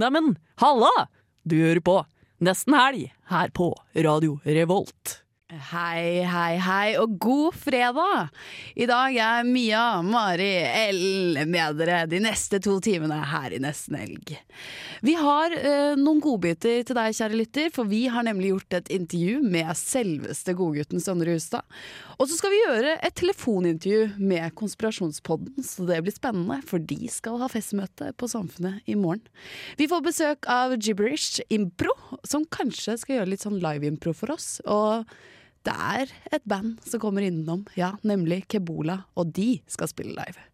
Neimen, halla! Du hører på Nesten Helg her på Radio Revolt. Hei, hei, hei, og god fredag! I dag er Mia, Mari, Ellen med dere de neste to timene her i Nesten Elg. Vi har eh, noen godbiter til deg, kjære lytter, for vi har nemlig gjort et intervju med selveste godgutten Sondre Hustad. Og så skal vi gjøre et telefonintervju med Konspirasjonspodden, så det blir spennende, for de skal ha festmøte på Samfunnet i morgen. Vi får besøk av Gibberish Impro, som kanskje skal gjøre litt sånn live-impro for oss. og det er et band som kommer innom, ja, nemlig Kebola, og de skal spille live.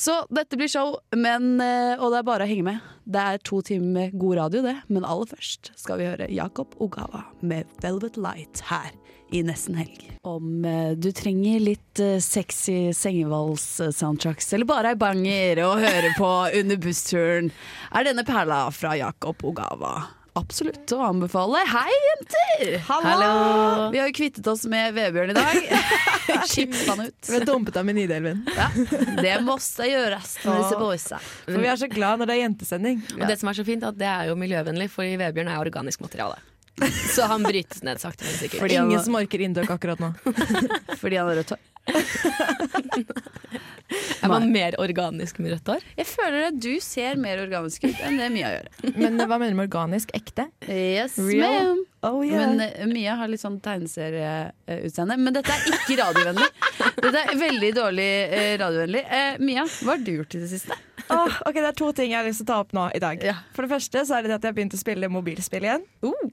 Så dette blir show, men, eh, og det er bare å henge med. Det er to timer god radio, det, men aller først skal vi høre Jakob Ogawa med Velvet Light her i Nesten Helg. Om eh, du trenger litt eh, sexy sengevals-soundtracks, eller bare ei banger å høre på under bussturen, er denne perla fra Jakob Ogawa absolutt å anbefale. Hei, jenter! Hallo! Vi har jo kvittet oss med Vebjørn i dag. Skippa han ut. Vi har dumpet ham i Nidelven. Ja, det måtte gjøres med disse boysa. For vi er så glad når det er jentesending. Og det som er så fint, er at det er jo miljøvennlig, for Vebjørn er organisk materiale. Så han brytes ned sakte, men sikkert. Fordi Ingen som orker inndøk akkurat nå. Fordi han har rødt hår. Er man mer organisk med rødt hår? Jeg føler at du ser mer organisk ut enn det Mia gjør. Men hva mener du med organisk? Ekte? Yes, ma'am. Oh, yeah. Men uh, Mia har litt sånn tegneserieutseende. Men dette er ikke radiovennlig. Dette er veldig dårlig uh, radiovennlig. Uh, Mia, hva har du gjort i det siste? Åh, ok, Det er to ting jeg har lyst til å ta opp nå i dag. Ja. For det første så er det det at jeg har begynt å spille mobilspill igjen.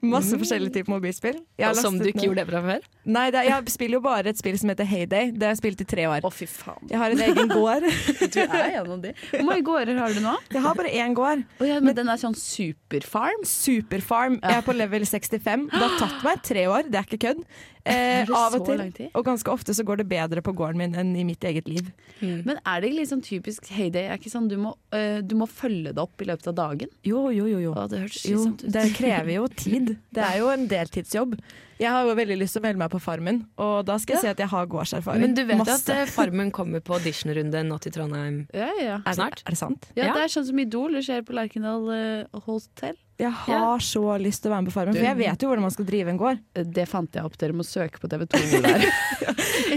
Masse forskjellige typer mobilspill. Som du ikke gjorde det fra før? Nei, det er, jeg spiller jo bare et spill som heter Heyday. Det har jeg spilt i tre år. Å, fy faen. Jeg har en egen gård. Du er en av de. Hvor mange gårder har du nå? Jeg har bare én gård. Å ja, men den er sånn superfarm? Superfarm. Jeg er på level 65. Det har tatt meg tre år, det er ikke kødd. Eh, av og til. Og ganske ofte så går det bedre på gården min enn i mitt eget liv. Men er det ikke litt sånn typisk heyday? Er ikke sånn du må, uh, du må følge det opp i løpet av dagen? Jo, jo, jo. jo. Å, det Jo, ut. det krever jo tid. Det er jo en deltidsjobb. Jeg har jo veldig lyst til å melde meg på Farmen, og da skal jeg si at jeg har gårdserfaring. Men du vet Masse. at eh, Farmen kommer på auditionrunde nå til Trondheim Ja, ja. er, snart? Er det sant? ja, Ja. det er sånn som Idol. Det skjer på Lerkendal uh, hotell. Jeg har så lyst til å være med på Farmen, for jeg vet jo hvordan man skal drive en gård. Det fant jeg opp. Dere må søke på TV2 hvor det er.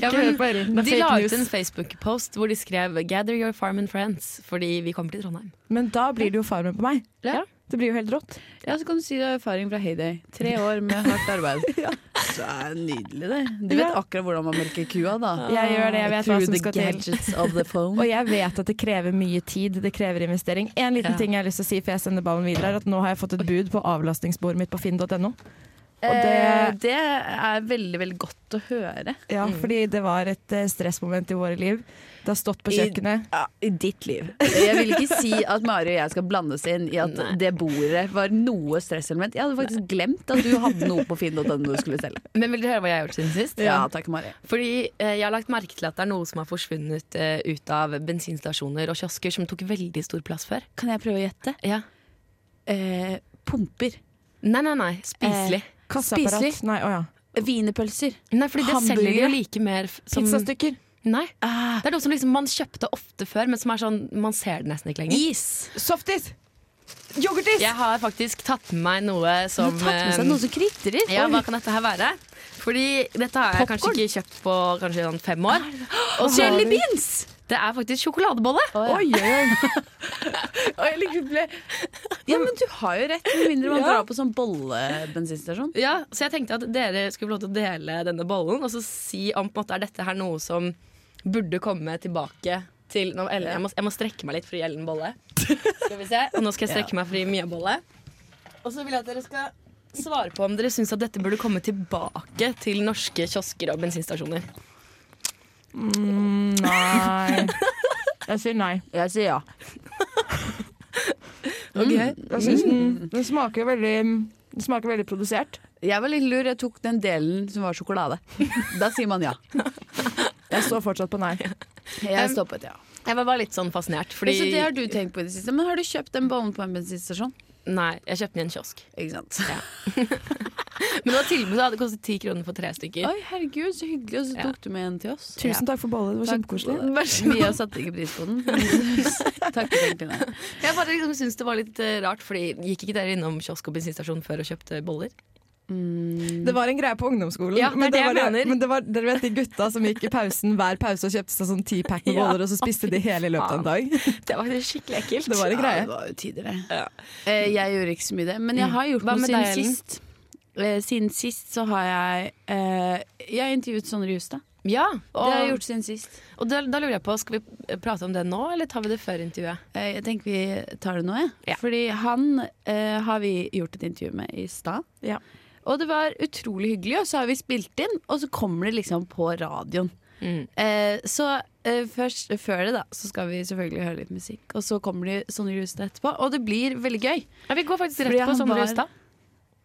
Ja, men De la ut en Facebook-post hvor de skrev 'Gather your farm and friends', fordi vi kommer til Trondheim. Men da blir det jo Farmen på meg. Ja. Det blir jo helt rått. Ja, så kan du si du har erfaring fra Heyday. Tre år med hardt arbeid. Så er det nydelig, det. Du vet akkurat hvordan man melker kua, da. Jeg gjør det, jeg vet hva Through som the skal til. of the phone. Og jeg vet at det krever mye tid, det krever investering. En liten Ja. ting jeg har lyst til å si før jeg sender ballen videre, er at nå har jeg fått et bud på avlastningsbordet mitt på finn.no. Og Eh, det, det er veldig, veldig godt å høre. ja, fordi det var et eh, stressmoment i våre liv. Det har stått på I- kjøkkenet. Ja, I ditt liv. Jeg vil ikke si at Mari og jeg skal blandes inn i at Nei. det bordet var noe stresselement. Jeg hadde faktisk glemt at du hadde noe på finn.no du skulle selge. Men vil dere høre hva jeg har gjort siden sist? Ja, takk, Mari. Fordi eh, jeg har lagt merke til at det er noe som har forsvunnet eh, ut av bensinstasjoner og kiosker som tok veldig stor plass før. Kan jeg prøve å gjette? Ja. Eh, pumper. Nei, nei, nei. Spiselig. Kasseapparat. Nei, å ja. Wienerpølser. Nei, fordi det selger de jo like mer som Pizzastykker. Nei. Ah, Det er noe som liksom man kjøpte ofte før, men som er sånn man ser det nesten ikke lenger. is. Softis! Yoghurtis! Jeg har faktisk tatt med meg noe som Du har tatt med seg eh, noe som kritrer. ja, hva kan dette her være? Fordi dette har jeg kanskje ikke kjøpt på kanskje sånn fem år. Og så, Jelly beans! Det er faktisk sjokoladebolle! Oi, oi, oi. Oi, ble... Ja, men du har jo rett, med mindre man Ja. drar på sånn bollebensinstasjon. Ja, så jeg tenkte at dere skulle få lov til å dele denne bollen, og så si om på en måte er dette her noe som burde komme tilbake til nå, Ellen, jeg, må, jeg må strekke meg litt for å gi Ellen bolle. Skal vi se. Og nå skal jeg strekke meg for å gi Mia bolle. Og så vil jeg at dere skal svare på om dere syns at dette burde komme tilbake til norske kiosker og bensinstasjoner. Mm, nei. Jeg sier nei. Jeg sier ja. Okay. Jeg synes den, den smaker veldig Den smaker veldig produsert. Jeg var litt lur, jeg tok den delen som var sjokolade. Da sier man ja. Jeg står fortsatt på nei. Jeg står på et ja. Jeg var bare litt sånn fascinert, fordi Så det har du tenkt på i det siste. Men har du kjøpt den bollen på en bensinstasjon? Nei, jeg kjøpte den i en kiosk. Ikke sant? Men det var tilbud, det kostet ti kroner for tre stykker. Oi, herregud, så hyggelig. Og så Ja. tok du med en til oss. Tusen takk for bollen, det var kjempekoselig. Vi har satt Mia satte ikke pris på den. Takk for egentlig. Jeg bare liksom syns det var litt eh, rart, Fordi gikk ikke dere innom kiosk og bensinstasjon før og kjøpte boller? Det var en greie på ungdomsskolen. Ja, det er men det det var, men det var, dere vet de gutta som gikk i pausen hver pause og kjøpte seg sånn ti pack med Ja. boller, og så spiste de hele i løpet av en dag. Det var skikkelig ekkelt. Det var en Ja, greie. det var jo tider, det. Ja. Eh, jeg gjorde ikke så mye det, men jeg har gjort noe siden sist. Eh, siden sist så har jeg eh, Jeg har intervjuet Sondre Justad. Ja, Det har jeg gjort siden sist. og da, da lurer jeg på, skal vi prate om det nå, eller tar vi det før intervjuet? Eh, jeg tenker vi tar det nå, jeg. Ja. Fordi han eh, har vi gjort et intervju med i stad. Ja. Og det var utrolig hyggelig, og så har vi spilt inn, og så kommer det liksom på radioen. Mm. Eh, så eh, først, før det, da, så skal vi selvfølgelig høre litt musikk. Og så kommer det Sondre Justad etterpå, og det blir veldig gøy. Ja, vi går faktisk Fordi rett på Sondre Justad.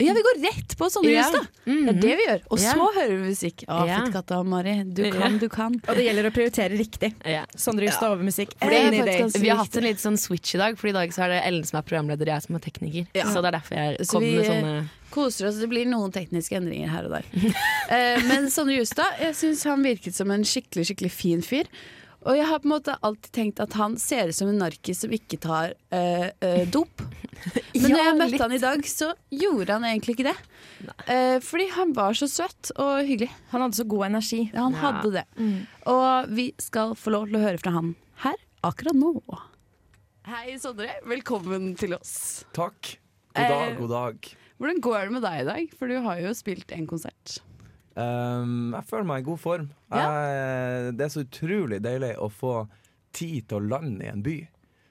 Ja, vi går rett på Sondre Ja. Justad! Mhm. Det er det vi gjør. Og så hører vi musikk. Å, Ja. fittekatta Mari. Du kan, du kan. Og det gjelder å prioritere riktig. Ja. Sondre Justad over musikk. Er Vi har hatt en litt sånn switch i dag, for i dag så er det Ellen som er programleder, og jeg som er tekniker. Ja. Så det er derfor jeg Så kom vi- med sånne Koser oss. Det blir noen tekniske endringer her og der. eh, men Sondre Justad, jeg syns han virket som en skikkelig, skikkelig fin fyr. Og jeg har på en måte alltid tenkt at han ser ut som en narkis som ikke tar øh, øh, dop. Men når jeg møtte han i dag, så gjorde han egentlig ikke det. Eh, fordi han var så søt og hyggelig. Han hadde så god energi. Ja, Han Ja. hadde det. Og vi skal få lov til å høre fra han her akkurat nå. Hei, Sondre. Velkommen til oss. Takk. God dag, Eh, god dag. Hvordan går det med deg i dag? For du har jo spilt en konsert. Um, jeg føler meg i god form. Jeg, det er så utrolig deilig å få tid til å lande i en by.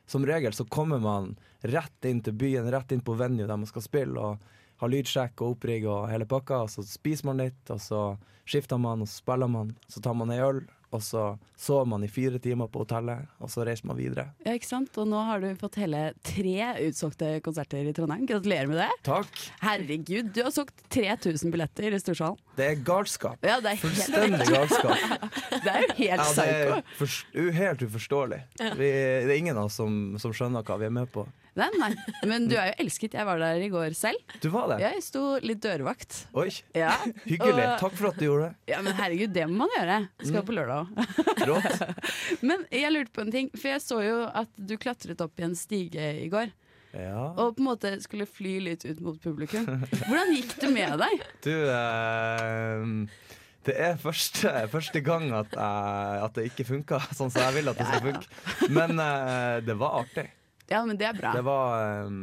Som regel så kommer man rett inn til byen, rett inn på venue der man skal spille, og har lydsjekk og opprigg og hele pakka, og så spiser man litt, og så skifter man, og så spiller man, så tar man ei øl, og så sover man i fire timer på hotellet, og så reiser man videre. Ja, ikke sant? Og nå har du fått hele tre utsolgte konserter i Trondheim. Gratulerer med det. Takk. Herregud, du har solgt 3000 billetter i Storsalen. Det er galskap. Ja, det er helt, Fullstendig galskap. det er jo helt Ja, det er helt uforståelig. Vi, det er ingen av oss som, som skjønner hva vi er med på. Nei, nei. Men du er jo elsket. Jeg var der i går selv. Du var det? Jeg sto litt dørvakt. Oi, Ja, hyggelig. Og- Takk for at du gjorde det. ja men herregud, det må man gjøre. Skal på lørdag òg. Men jeg lurte på en ting, for jeg så jo at du klatret opp i en stige i går. Ja. Og på en måte skulle fly litt ut mot publikum. Hvordan gikk det med deg? Du eh, Det er første, første gang at, eh, at det ikke funka sånn som jeg vil at det skal funke. Men eh, det var artig. Ja, men det er bra. Det var um,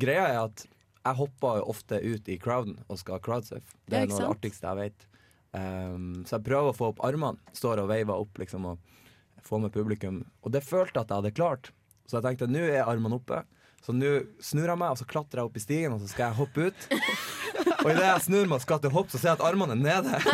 Greia er at jeg hopper jo ofte ut i crowden og skal crowdsurfe. Det er ja, noe av det artigste jeg vet. Um, så jeg prøver å få opp armene. Står og veiver opp liksom og får med publikum. Og det følte jeg at jeg hadde klart. Så jeg tenkte nå er armene oppe. Så nå snur jeg meg, og så klatrer jeg opp i stigen, og så skal jeg hoppe ut. Og idet jeg snur meg og skal til hopp, så ser jeg at armene er nede.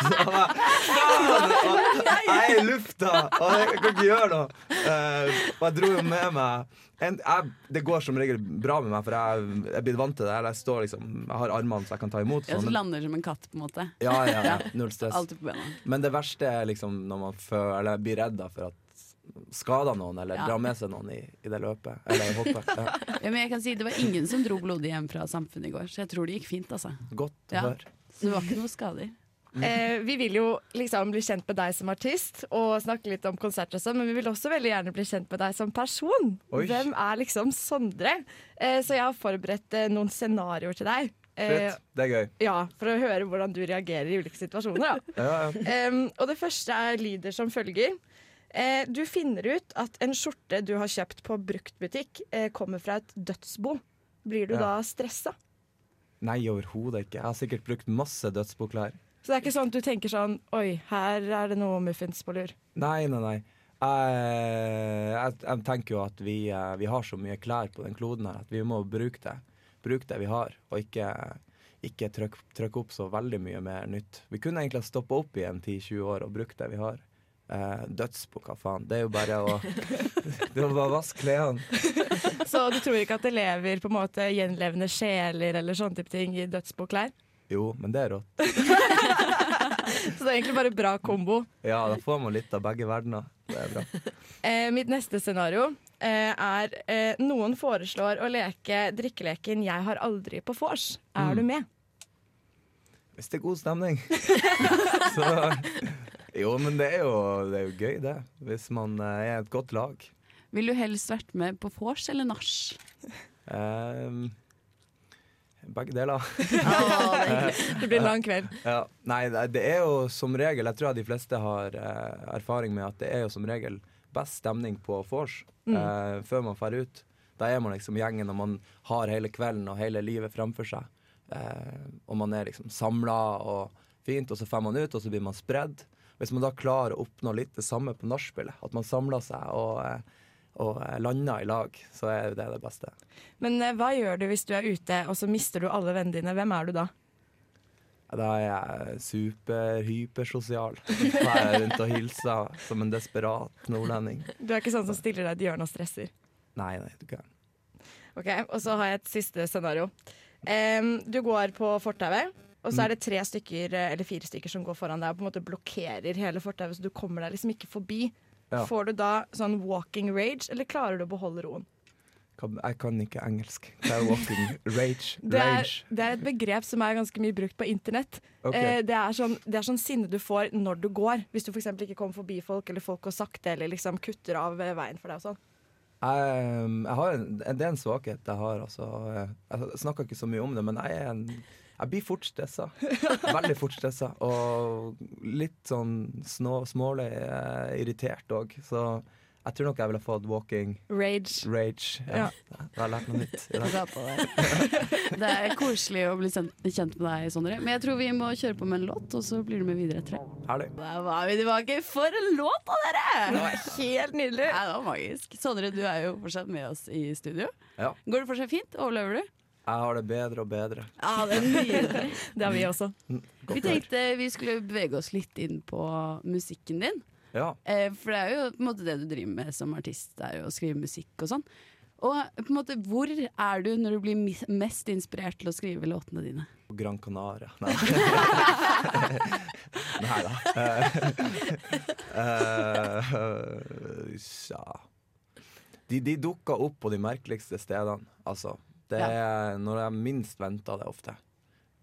Så jeg, jeg er i lufta, og jeg kan ikke gjøre noe. Eh, og jeg dro jo med meg en, jeg, Det går som regel bra med meg, for jeg er blitt vant til det. Jeg, står liksom, jeg har armene så jeg kan ta imot. Ja, Sånn, så men, lander som en katt, på en måte. ja, ja, ja, null stress. Men det verste er liksom når man føler, eller blir redd for at skader noen, eller Ja. dra med seg noen i, i det løpet. Eller i hoppet. Ja. Ja, men jeg kan si Det var ingen som dro blodig hjem fra samfunnet i går, så jeg tror det gikk fint. altså Godt å Ja. høre. Så det var ikke noe skader. Eh, vi vil jo liksom bli kjent med deg som artist og snakke litt om konserter og sånn, men vi vil også veldig gjerne bli kjent med deg som person. Oi. Hvem er liksom Sondre? Eh, så jeg har forberedt eh, noen scenarioer til deg. Eh, Fett. Det er gøy. ja, For å høre hvordan du reagerer i ulike situasjoner. Ja, ja. Um, og det første er lyder som følger. Eh, du finner ut at en skjorte du har kjøpt på bruktbutikk, eh, kommer fra et dødsbo. Blir du Ja. da stressa? Nei, overhodet ikke. Jeg har sikkert brukt masse dødsboklær. Så det er ikke sånn at du tenker sånn Oi, her er det noe muffins på lur. Nei, nei, nei. Jeg, jeg, jeg tenker jo at vi, eh, vi har så mye klær på den kloden her at vi må bruke det. Bruke det vi har, og ikke, ikke trykke opp så veldig mye mer nytt. Vi kunne egentlig ha stoppa opp i en 10-20 år og brukt det vi har. Eh, hva faen. Det er jo bare å Det er bare å vaske klærne. Så du tror ikke at det lever på en måte gjenlevende sjeler eller sånne type ting i dødsboklær? Jo, men det er rått. Så det er egentlig bare bra kombo. Ja, da får man litt av begge verdener. Det er bra. Eh, mitt neste scenario eh, er eh, noen foreslår å leke drikkeleken 'Jeg har aldri på vors'. Er Mm. du med? Hvis det er god stemning. så Jo, men det er jo, det er jo gøy, det. Hvis man eh, er et godt lag. Vil du helst vært med på vors eller nach? Um, begge deler. Det blir en lang kveld. Ja, nei, det er jo som regel Jeg tror jeg de fleste har eh, erfaring med at det er jo som regel best stemning på vors eh, før man drar ut. Da er man liksom gjengen, og man har hele kvelden og hele livet fremfor seg. Eh, og man er liksom samla og fint, og så drar man ut, og så blir man spredd. Hvis man da klarer å oppnå litt det samme på nachspielet, at man samler seg og, eh, og eh, lander i lag, så er det det beste. Men eh, hva gjør du hvis du er ute, og så mister du alle vennene dine? Hvem er du da? Da er jeg superhypersosial. Da er jeg rundt og hilser som en desperat nordlending. Du er ikke sånn som stiller deg i et hjørne og stresser. Nei, nei, du kan. Ok, Og så har jeg et siste scenario. Um, du går på fortauet, og så er det tre stykker eh, eller fire stykker som går foran deg og på en måte blokkerer hele fortauet, så du kommer deg liksom ikke forbi. Ja. Får du da sånn walking rage, eller klarer du å beholde roen? Jeg kan ikke engelsk. Det er walking rage. Det er, det er et begrep som er ganske mye brukt på internett. Okay. Eh, det, er sånn, det er sånn sinne du får når du går. Hvis du f.eks. ikke kommer forbi folk, eller folk går sakte, eller liksom kutter av eh, veien for deg og sånn. Jeg, um, jeg har en, det er en svakhet jeg har. Altså, jeg snakker ikke så mye om det, men jeg er en jeg blir fort stressa. Veldig fort stressa. Og litt sånn snå, smålig eh, irritert òg. Så jeg tror nok jeg ville fått walking Rage. rage. Ja. Jeg har lært noe nytt. det. Det er koselig å bli kjent, med deg, Sondre. Men jeg tror vi må kjøre på med en låt, og så blir du med videre etter det. Herlig. Der var vi tilbake. For en låt da, dere! Det var helt nydelig. Ja, det var magisk. Sondre, du er jo fortsatt med oss i studio. Ja. Går det fortsatt fint? Overlever du? Jeg har det bedre og bedre. Ja, det er nydelig. Det har vi også. Vi Godt vi tenkte vi skulle bevege oss litt inn på musikken din. Ja. Eh, for det er jo på en måte det du driver med som artist, det er jo å skrive musikk og sånn. Og på en måte, hvor er du når du blir mest inspirert til å skrive låtene dine? På Gran Canaria. Nei, Nei da. uh, uh, ja. De, de dukker opp på de merkeligste stedene. Altså, det er når jeg minst venter det ofte.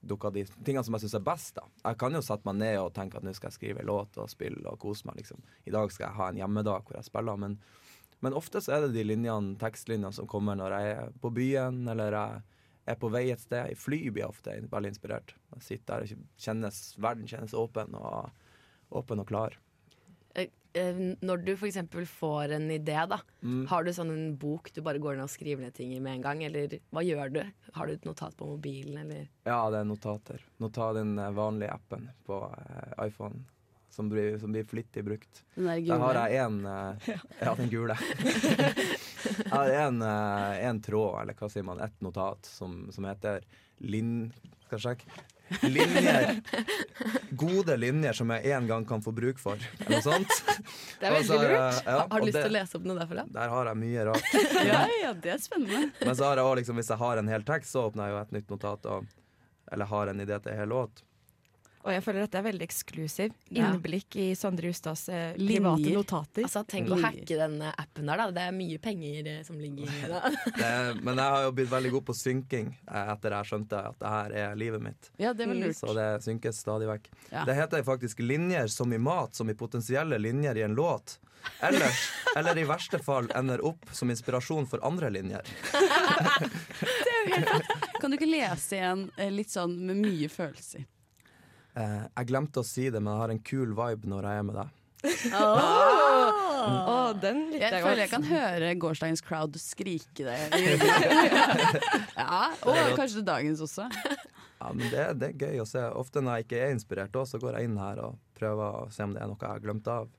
Dukker de tingene som jeg syns er best. da Jeg kan jo sette meg ned og tenke at nå skal jeg skrive låt og spille og kose meg. liksom I dag skal jeg ha en hjemmedag hvor jeg spiller. Men, men ofte så er det de linjene, tekstlinjene som kommer når jeg er på byen, eller jeg er på vei et sted. I fly blir jeg ofte veldig inspirert. Jeg sitter der og kjennes, verden kjennes åpen og, åpen og klar. Eh, eh, Når du f.eks. får en idé, da, Mm. har du sånn en bok du bare går ned og skriver ned ting i med en gang? Eller hva gjør du? Har du et notat på mobilen, eller? Ja, det er notater. Nota den eh, vanlige appen på iPhone som blir, som blir flittig brukt. Den der Der har gule? jeg én Ja, den gule. Jeg har en, eh, tråd, eller hva sier man, ett notat, som, som heter Linn Skal jeg sjekke? Linjer. Gode linjer som jeg en gang kan få bruk for, eller noe sånt. Det er veldig har lurt. ja, har du lyst til å lese opp noe derfra? Der har jeg mye rart. Ja, ja, det er spennende. Men så har jeg også, liksom, hvis jeg har en hel tekst, så åpner jeg jo et nytt notat. Og, eller har en idé til en hel låt. Og jeg føler at dette er veldig eksklusiv. Ja. Innblikk i Sondre Justads eh, Linjer. private notater. Altså, Tenk å hacke den appen der, da. Det er mye penger eh, som ligger i det. Det, men jeg har jo blitt veldig god på synking eh, etter jeg skjønte at det her er livet mitt. Ja, det var lurt. Så det synkes stadig vekk. Ja. Det heter faktisk linjer som i mat, som i potensielle linjer i en låt. Ellers, eller i verste fall, ender opp som inspirasjon for andre linjer. det er jo helt Kan du ikke lese igjen eh, litt sånn med mye følelse i? Eh, jeg glemte å si det, men jeg har en kul vibe når jeg er med deg. Å, den likte Jeg jeg føler jeg kan høre gårsdagens crowd skrike det. ja, Og kanskje dagens også. Ja, men det, det er gøy å se. Ofte når jeg ikke er inspirert, også, så går jeg inn her og prøver å se om det er noe jeg har glemt av.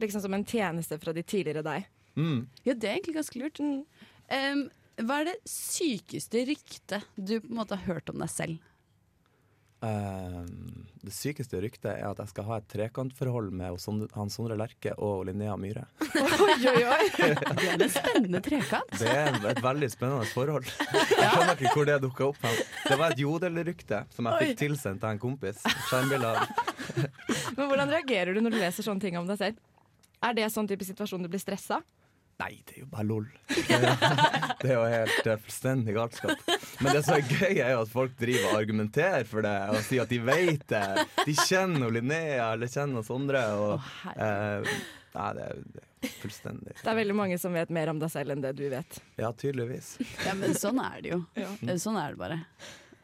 Liksom som en tjeneste fra de tidligere deg. Mm. Ja, det er egentlig ganske lurt. Um, hva er det sykeste ryktet du på en måte har hørt om deg selv? Eh, det sykeste ryktet er at jeg skal ha et trekantforhold med han Sondre Lerche og Linnea Myhre. Oi, oi, oi. Det er en spennende trekant. Det er et veldig spennende forhold. Jeg skjønner ikke hvor det dukka opp. Det var et jodelrykte som jeg fikk tilsendt av en kompis. Skjermbilde. Men hvordan reagerer du når du leser sånne ting om deg selv? Er det sånn type situasjon du blir stressa? Nei, det er jo bare lol. Det er, jo helt eh, fullstendig galskap. Men det som er gøy, er jo at folk driver og argumenterer for det og sier at de vet det. De kjenner Linnea eller kjenner Sondre. Og, eh, nei, det er, det er fullstendig Det er veldig mange som vet mer om deg selv enn det du vet. Ja, tydeligvis. Ja, men sånn er det jo. Ja. Eh, Sånn er det bare.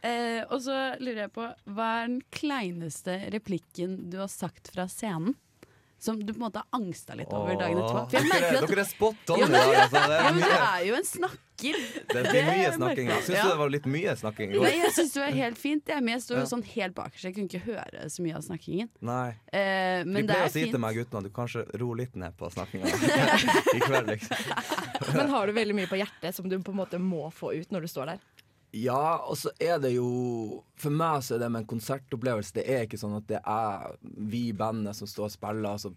Eh, og så lurer jeg på, hva er den kleineste replikken du har sagt fra scenen? Som du på en måte har angsta litt over dagen etterpå? For jeg merker at dere er spot on Ja, men- dag. Altså. Det, ja, er men du er jo en snakker. det blir mye snakking. Jeg syns Ja. det var litt mye snakking i Nei, jeg syns det var helt fint. Jeg, jeg står jo sånn helt bakerst, jeg kunne ikke høre så mye av snakkingen. Nei. Eh, men det pleier er å si til meg guttene at du kanskje ro litt ned på snakkinga i kveld, liksom. Men har du veldig mye på hjertet som du på en måte må få ut når du står der? Ja, og så er det jo For meg så er det med en konsertopplevelse Det er ikke sånn at det er vi i bandet som står og spiller, og så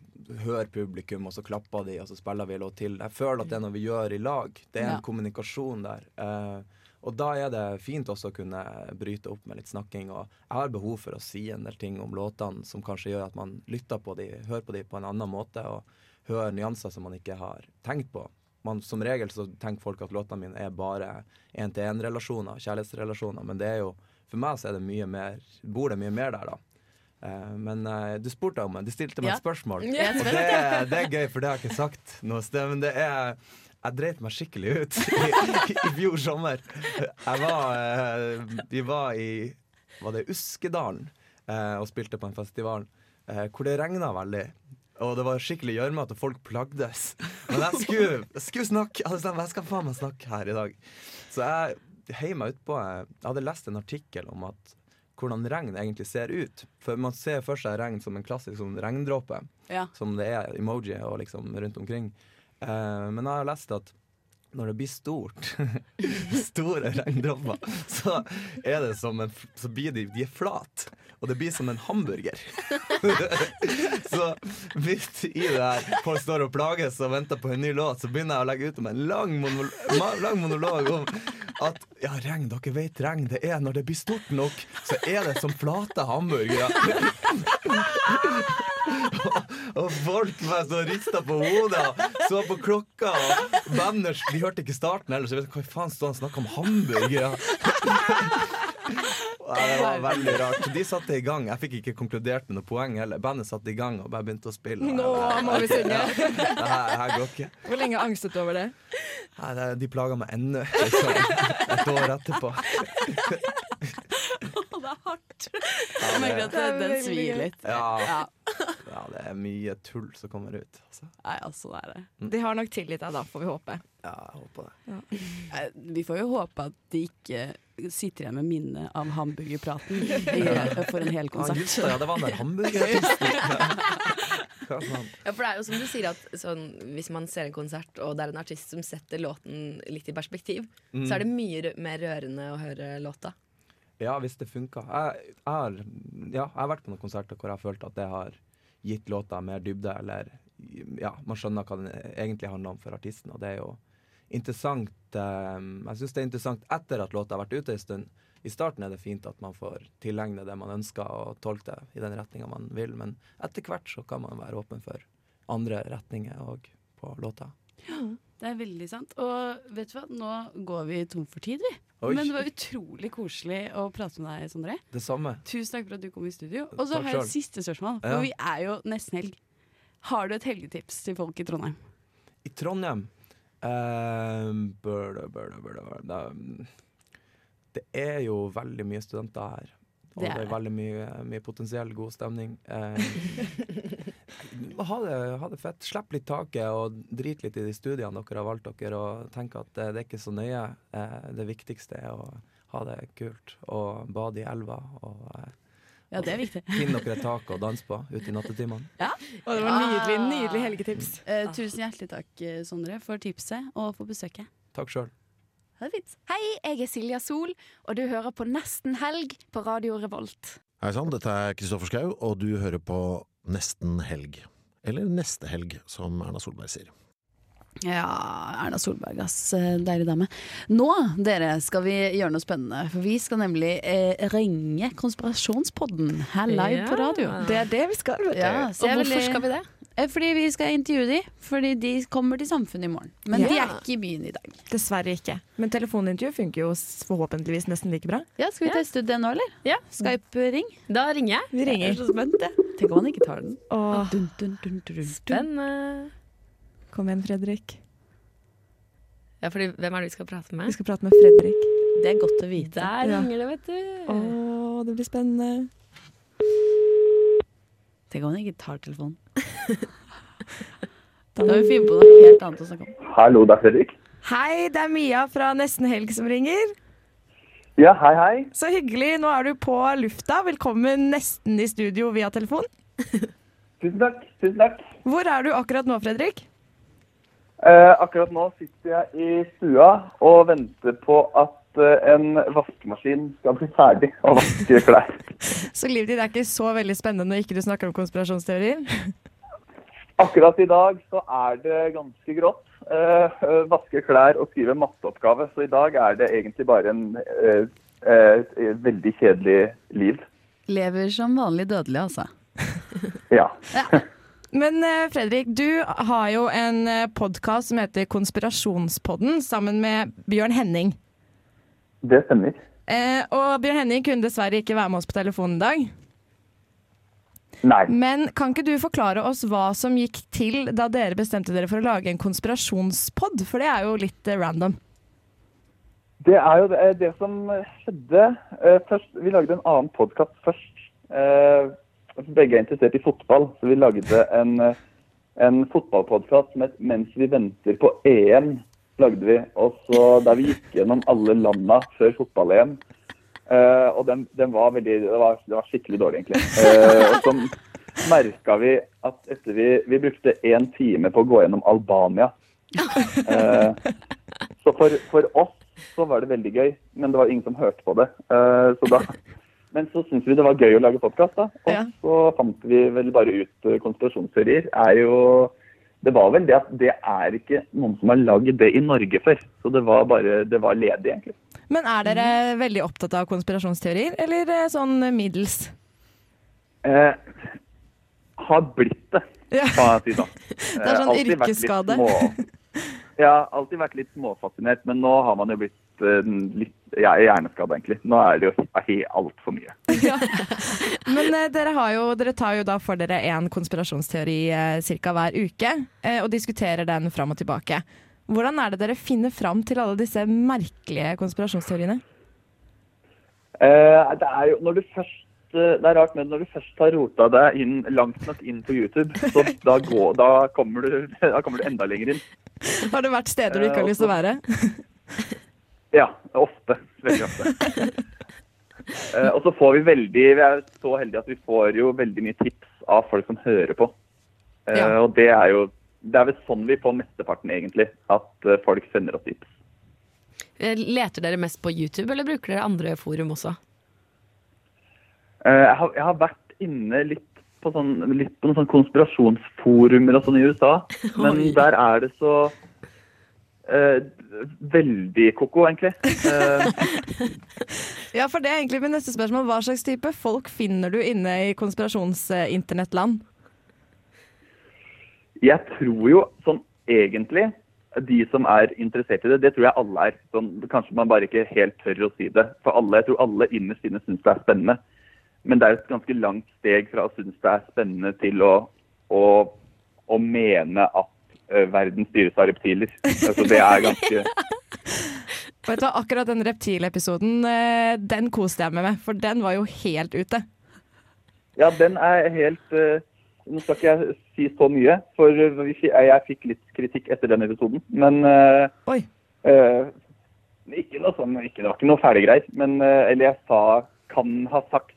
hører publikum, og så klapper de, og så spiller vi en låt til. Jeg føler at det er noe vi gjør i lag. Det er en Ja. kommunikasjon der. Eh, og da er det fint også å kunne bryte opp med litt snakking. Og jeg har behov for å si en del ting om låtene som kanskje gjør at man lytter på de, hører på de på en annen måte, og hører nyanser som man ikke har tenkt på. Man, som regel så tenker folk at låtene mine er bare én-til-én-relasjoner, kjærlighetsrelasjoner, men det er jo for meg så er det mye mer bor det mye mer der, da. Uh, men uh, du spurte om det. Du stilte meg Ja. et spørsmål. Er Og det, det er gøy, for det har jeg ikke sagt noe sted. Men det er Jeg dreit meg skikkelig ut i, i fjor sommer. Jeg var uh, Vi var i Var det Uskedalen og spilte på en festival hvor det regna veldig. Og det var skikkelig gjørmete, og folk plagdes. Men jeg skulle, jeg skulle snakke. Stemt, jeg skal faen meg snakke her i dag. Så jeg heiv meg utpå. Jeg hadde lest en artikkel om at hvordan regn egentlig ser ut. For man ser for seg regn som en klassisk sånn regndråpe, Ja. som det er emoji og liksom rundt omkring. Eh, men jeg har lest at når det blir stort, store regndråper, så Så blir de, de flate. flat. Og det blir som en hamburger. så midt i det her, folk står og plages og venter på en ny låt, så begynner jeg å legge ut om en lang, monol lang monolog om at ja, regn, dere vet regn, det er når det blir stort nok, så er det som flate hamburgere. og, folk var så rista på hodet så på klokka. Og banners, de hørte ikke starten heller, så jeg vet ikke hva faen sto han og snakker om hamburgere. Det var veldig rart. De satte i gang. Jeg fikk ikke konkludert med noe poeng heller. Bandet satte i gang og bare begynte å spille. Nå må vi synge. Ikke. Hvor lenge angstet du over det? De plaga meg ennå, liksom. Et år etterpå. det er hardt. Jeg merker at Det den, svir litt. Ja, Ja. ja, det er mye tull som kommer ut. Altså. Nei, altså, det er det. De har nok tilgitt deg da, får vi håpe. Ja, jeg håper det. Eh, Vi får jo håpe at de ikke sitter igjen med minnet av hamburgerpraten i, for en hel Ah, konsert. just det, ja, det var den der hamburgerartisten. Hva sa han? Ja, for det er jo som du sier at sånn, Hvis man ser en konsert, og det er en artist som setter låten litt i perspektiv, Mm. så er det mye rø- mer rørende å høre låta. Ja, hvis det funka. Jeg, jeg, har, ja, jeg har vært på noen konserter hvor jeg har følt at det har gitt låta mer dybde, eller ja, man skjønner hva den egentlig handler om for artisten, og det er jo interessant. eh, jeg syns det er interessant etter at låta har vært ute en stund. I starten er det fint at man får tilegne det man ønsker, og tolke det i den retninga man vil, men etter hvert så kan man være åpen for andre retninger òg på låta. Det er veldig sant. Og vet du hva, nå går vi tom for tid, vi. Oi. Men det var utrolig koselig å prate med deg, Sondre. Det samme. Tusen takk for at du kom i studio. Og så har jeg et siste spørsmål, for Ja. vi er jo nesten helg. Har du et helgetips til folk i Trondheim? I Trondheim Uh, bør det, bør det, bør det, er jo veldig mye studenter her. Og Det det er er, veldig mye, mye potensiell god stemning. Eh, ha, det, ha det fett. Slipp litt taket og drit litt i de studiene dere har valgt dere, og tenk at det, det er ikke så nøye. Eh, det viktigste er å ha det kult og bade i elva og eh, Ja, det er viktig. finne dere et tak å danse på ute i nattetimene. Og det var nydelig, nydelig helgetips. Eh, tusen hjertelig takk, eh, Sondre, for tipset og for besøket. Takk sjøl. Ha det fint. Hei, jeg er Silja Sol, og du hører på Nesten helg på Radio Revolt. Hei sann, dette er Kristoffer Schau, og du hører på Nesten helg. Eller Neste helg, som Erna Solberg sier. Ja, Erna Solberg, ass. Deilig dame. Nå, dere, skal vi gjøre noe spennende. For vi skal nemlig eh, ringe Konspirasjonspodden her live på radio. Det er det vi skal, vet du. Ja, Og hvorfor skal vi det? Eh, Fordi vi skal intervjue de, fordi de kommer til Samfunnet i morgen. Men de er ikke i byen i dag. Dessverre ikke. Men telefonintervju funker jo forhåpentligvis nesten like bra. Ja, Skal vi teste ut det nå, eller? Ja. Skype-ring? Da ringer jeg. Vi ringer. Jeg er så spent. jeg. Tenk om han ikke tar den. Åh, Dun, dun, dun, dun, dun. Spennende. kom igjen, Fredrik. Ja, fordi hvem er det vi skal prate med? Vi skal prate med Fredrik. Det er godt å vite. Der Ja. ringer det, vet du. Å, det blir spennende. Tenk om han ikke tar telefonen. Da må vi finne på noe helt annet å snakke om. Hallo, det er Fredrik. Hei, det er Mia fra Nesten Helg som ringer. Ja, hei, hei. Så hyggelig. Nå er du på lufta. Velkommen nesten i studio via telefon. Tusen takk. Tusen takk. Hvor er du akkurat nå, Fredrik? Eh, akkurat nå sitter jeg i stua og venter på at eh, en vaskemaskin skal bli ferdig og vaske klær. Så livet ditt er ikke så veldig spennende når ikke du snakker om konspirasjonsteorier. Akkurat i dag så er det ganske grått. Eh, eh, vaske klær og skrive matteoppgave. Så i dag er det egentlig bare en eh, eh, veldig kjedelig liv. Lever som vanlig dødelig, altså. Ja. Men eh, Fredrik, du har jo en podkast som heter Konspirasjonspodden sammen med Bjørn Henning. Det stemmer. Eh, og Bjørn Henning kunne dessverre ikke være med oss på telefonen i dag. Nei. Men kan ikke du forklare oss hva som gikk til da dere bestemte dere for å lage en konspirasjonspod? For det er jo litt eh, random. Det er jo det, det som skjedde eh, først. Vi lagde en annen podkast først. Eh, begge er interessert i fotball, så vi lagde en, eh, en fotballpodkast som het 'Mens vi venter på EM'. lagde vi, og så Der vi gikk gjennom alle landa før fotball-EM. Eh, og den, den var veldig det var, det var skikkelig dårlig, egentlig. Uh, og så merka vi at etter vi, vi brukte én time på å gå gjennom Albania. Uh, så for, for oss så var det veldig gøy, men det var ingen som hørte på det. Så da, men så syntes vi det var gøy å lage podkast, da. Og Ja. så fant vi vel bare ut konspirasjonsteorier. Er jo Det var vel det at det er ikke noen som har lagd det i Norge før. Så det var bare Det var ledig, egentlig. Men er dere veldig opptatt av konspirasjonsteorier, eller eh, sånn middels? Eh, har blitt det, Ja. kan jeg si da. Det er sånn Eh, alltid yrkesskade. små- Ja, alltid vært litt småfascinert, men nå har man jo blitt litt jeg er hjerneskada, egentlig. Nå er det jo altfor mye. Men eh, dere, har jo, dere tar jo da for dere en konspirasjonsteori eh, ca. hver uke, eh, og diskuterer den fram og tilbake. Hvordan er det dere finner fram til alle disse merkelige konspirasjonsteoriene? Uh, det er jo når du først eh, det er rart, men når du først har rota deg inn, langt nok inn på YouTube, så da, går, da, kommer du, da kommer du enda lenger inn. Har det vært steder du ikke har lyst til å være? Ja, ofte. Veldig ofte. Eh, og så får vi veldig Vi er så heldige at vi får jo veldig mye tips av folk som hører på. Eh, Ja. Og det er jo Det er vel sånn vi får mesteparten, egentlig. At eh, folk sender oss tips. Eh, Leter dere mest på YouTube, eller bruker dere andre forum også? Eh, jeg, har, jeg har vært inne litt på, sånn, litt på noen sånn konspirasjonsforumer og sånn i USA. Men Oi. der er det så eh, veldig ko-ko, egentlig. Eh, Ja, for det er egentlig mitt neste spørsmål. Hva slags type folk finner du inne i konspirasjonsinternettland? Jeg tror jo sånn egentlig de som er interessert i det, det tror jeg alle er. Sånn, kanskje man bare ikke helt tør å si det. For alle, jeg tror alle innerst inne syns det er spennende. Men det er et ganske langt steg fra å synes det er spennende til å, å, å mene at verden styres av reptiler. Altså, det er ganske Vet du hva, Akkurat den reptilepisoden, den koste jeg meg med, for den var jo helt ute. Ja, den er helt ø, Nå skal ikke jeg si så mye, for jeg fikk litt kritikk etter den episoden. Men uh, Oi. ø, ikke noe sånn, ikke, Det var ikke noe fæle greier. Men uh, eller jeg sa, kan ha sagt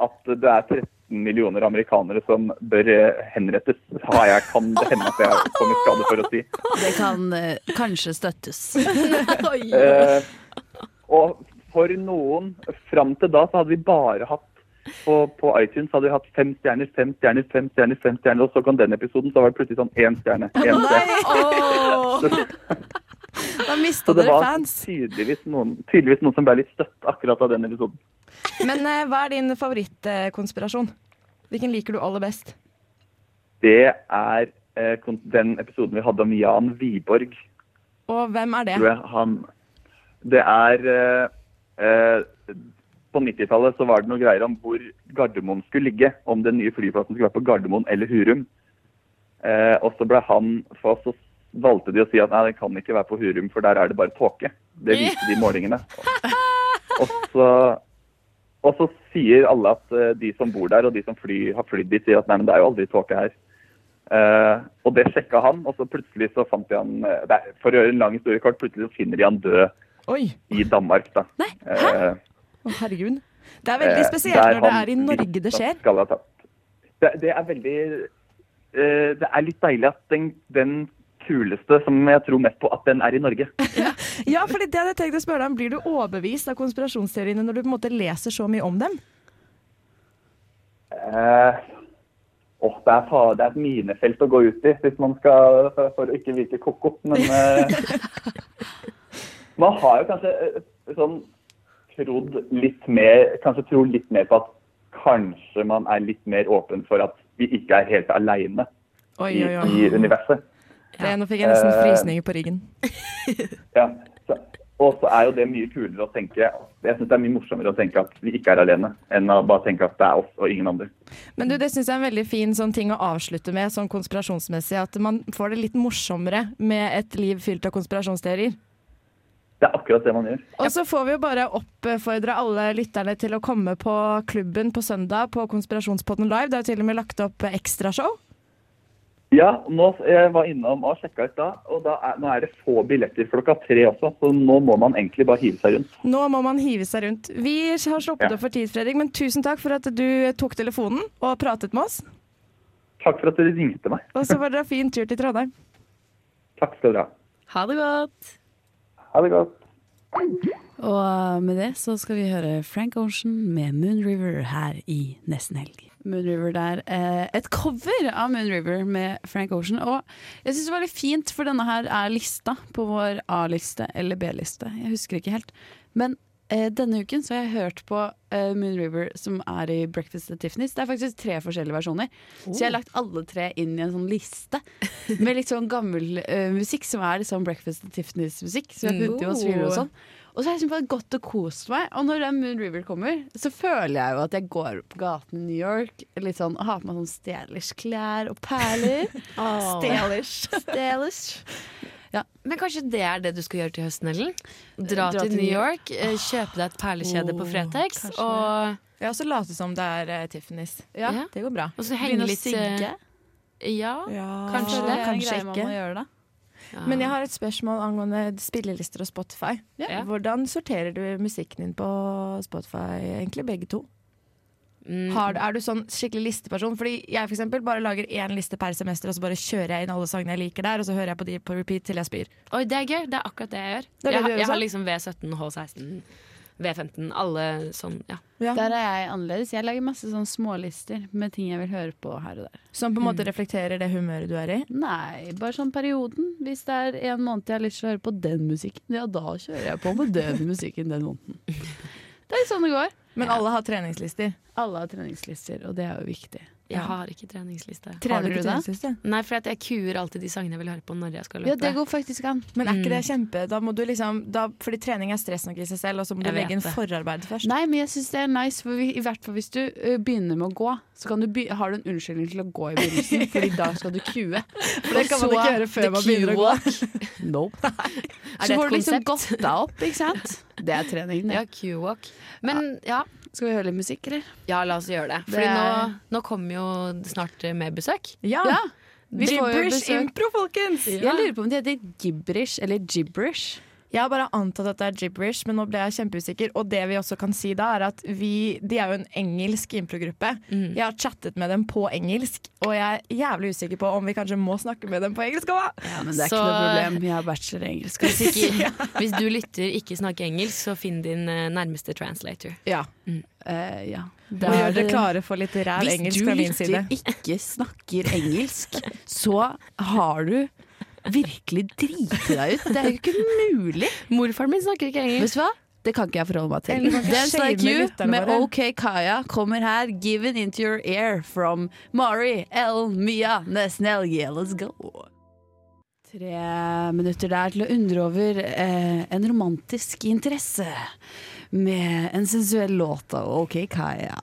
at det er 13 millioner amerikanere som bør henrettes. Har jeg, kan det hende at jeg kom i skade for å si. Det kan kanskje støttes. Og for noen, fram til da, så hadde vi bare hatt på, på iTunes hadde vi hatt fem stjerner, fem stjerner, fem stjerner, fem stjerner, og så kom den episoden, så var det plutselig sånn én stjerne. én stjerne. Da mista Så det var tydeligvis noen, tydeligvis noen som ble litt støtt akkurat av den episoden. Men eh, hva er din favorittkonspirasjon? Hvilken liker du aller best? det er eh, den episoden vi hadde om Jan Wiborg. Og hvem er det? Han Det er eh, eh, På 90-tallet så var det noe greier om hvor Gardermoen skulle ligge. Om den nye flyplassen skulle være på Gardermoen eller Hurum. Eh, og så ble han for så valgte de å si at nei, den kan ikke være på Hurum, for der er det bare tåke. Det viste de målingene. Og så, og så sier alle at eh, de som bor der, og de som fly, har flydd dit, sier at nei, men det er jo aldri tåke her. Eh, og det sjekka han, og så plutselig så fant de han eh, For å gjøre en lang historie kort, plutselig så finner de han død Oi, i Danmark. da. Nei, Eh, å herregud. Det er veldig eh, spesielt når det er i Norge det skjer. er. Det, det er veldig eh, Det er litt deilig at den, den kuleste, som jeg tror mest på, at den er i Norge. Ja, fordi det hadde jeg tenkt å spørre deg om. Blir du overbevist av konspirasjonsteoriene når du på en måte leser så mye om dem? Eh, oh, det, er, det er et minefelt å gå ut i hvis man skal for, for å ikke virke ko-ko. Men eh, man har jo kanskje eh, sånn trodd litt mer Kanskje tro litt mer på at kanskje man er litt mer åpen for at vi ikke er helt aleine i, i universet. Ja. nå fikk jeg nesten Eh, frysninger på ryggen. Ja. Og så er jo det mye kulere å tenke Jeg syns det er mye morsommere å tenke at vi ikke er alene, enn å bare tenke at det er oss og ingen andre. Men du, det syns jeg er en veldig fin sånn ting å avslutte med, sånn konspirasjonsmessig. At man får det litt morsommere med et liv fylt av konspirasjonsteorier. Det er akkurat det man gjør. Og så får vi jo bare oppfordre alle lytterne til å komme på klubben på søndag på Konspirasjonspodden live. Det er jo til og med lagt opp ekstrashow. Ja, nå, jeg var innom og sjekka ut da, og da er, nå er det få billetter klokka tre også, så nå må man egentlig bare hive seg rundt. Nå må man hive seg rundt. Vi har sluppet Ja. opp for tid, Fredrik, men tusen takk for at du tok telefonen og pratet med oss. Takk for at dere ringte meg. Og så var det en fin tur til Trondheim. Takk skal dere ha. Ha det godt. Ha det godt. Og med det så skal vi høre Frank Ocean med Moon River her i Nesten Helg. Moon River der. Eh, et cover av Moon River med Frank Ocean. Og jeg syns det var litt fint, for denne her er lista på vår A-liste eller B-liste. Jeg husker ikke helt. Men eh, denne uken så har jeg hørt på eh, Moon River som er i Breakfast at Tiffany's. Det er faktisk tre forskjellige versjoner. Så jeg har lagt alle tre inn i en sånn liste med litt sånn gammel eh, musikk som er liksom Breakfast at Tiffany's-musikk. Så jeg puttet og sviler og sånn. Og så har jeg liksom bare gått og kost meg. Og når den Moon River kommer, så føler jeg jo at jeg går på gaten i New York litt sånn, og har på meg sånn stylish klær og perler. Stylish. Stylish. Men kanskje det er det du skal gjøre til høsten, Ellen? Dra, Dra til New York, York, eh, kjøpe deg et perlekjede på Fretex, og, Ja, og så late som det er uh, Tiffany's. Ja. Ja. Det går bra. og så henge litt eh, sigge. Ja. Kanskje Det kanskje ikke. gjøre ja. Men jeg har et spørsmål angående spillelister og Spotify. Ja. Hvordan sorterer du musikken din på Spotify, egentlig, begge to? Mm. Har, er du sånn skikkelig listeperson? Fordi jeg for eksempel bare lager én liste per semester, og så bare kjører jeg inn alle sangene jeg liker der, og så hører jeg på de på repeat til jeg spyr. Oi, det er gøy. Det er akkurat det jeg gjør. Det det jeg, gjør jeg har liksom V17, H16, V15, alle sånn, ja. Ja. Der er jeg annerledes. Jeg lager masse sånn smålister med ting jeg vil høre på her og der. Som på en måte reflekterer det humøret du er i? Nei, bare sånn perioden. Hvis det er en måned jeg har lyst til å høre på den musikken, ja da kjører jeg på med den musikken den måneden. Det er sånn det går. Men alle har treningslister. Alle har treningslister, og det er jo viktig. Jeg har ikke treningsliste. Trener du du det? Nei, for jeg kuer alltid de sangene jeg vil høre på når jeg skal løpe. Ja, det går faktisk an. Men er ikke det Mm. kjempe Da må du liksom da, Fordi trening er stress nok i seg selv, og så må du Jeg du legge inn forarbeid først. Nei, men jeg syns det er nice, for vi, i hvert fall hvis du uh, begynner med å gå, så kan du by har du en unnskyldning til å gå i begynnelsen, Fordi da skal du kue. For det kan man ikke gjøre før man begynner å gå. Nope. Er Så får du liksom gått deg opp, ikke sant? Det er trening, det. Ja, Q-walk. Men ja. Skal vi høre litt musikk, eller? ja, la oss gjøre det. Det er- nå, nå kommer jo snart mer besøk. Ja! Ja. Vi får jo Gibberish impro, folkens! Jeg lurer på om det heter gibberish eller gibberish. Jeg har bare antatt at det er gibberish, men nå ble jeg kjempeusikker. Og det vi også kan si da, er at vi De er jo en engelsk improgruppe. Mm. Jeg har chattet med dem på engelsk, og jeg er jævlig usikker på om vi kanskje må snakke med dem på engelsk òg. Ja, men det er Så- ikke noe problem. Vi har bachelor i engelsk. Hvis, ikke, hvis du lytter ikke snakker engelsk, så finn din eh, nærmeste translator. Ja. Eh, ja. Og gjør dere klare for litt ræv engelsk du fra min side. Hvis lytter ikke snakker engelsk, så har du virkelig drite deg ut. Det er jo ikke mulig. Morfaren min snakker ikke Vet du hva? Det kan ikke jeg forholde meg til. Dance Like You med. OK Kaya kommer her. Given into your ear from Mari L. Mia. Nesnell. Yeah, Let's go. Tre minutter der til å undre over eh, en romantisk interesse. Med en sensuell låt av OK Kaya.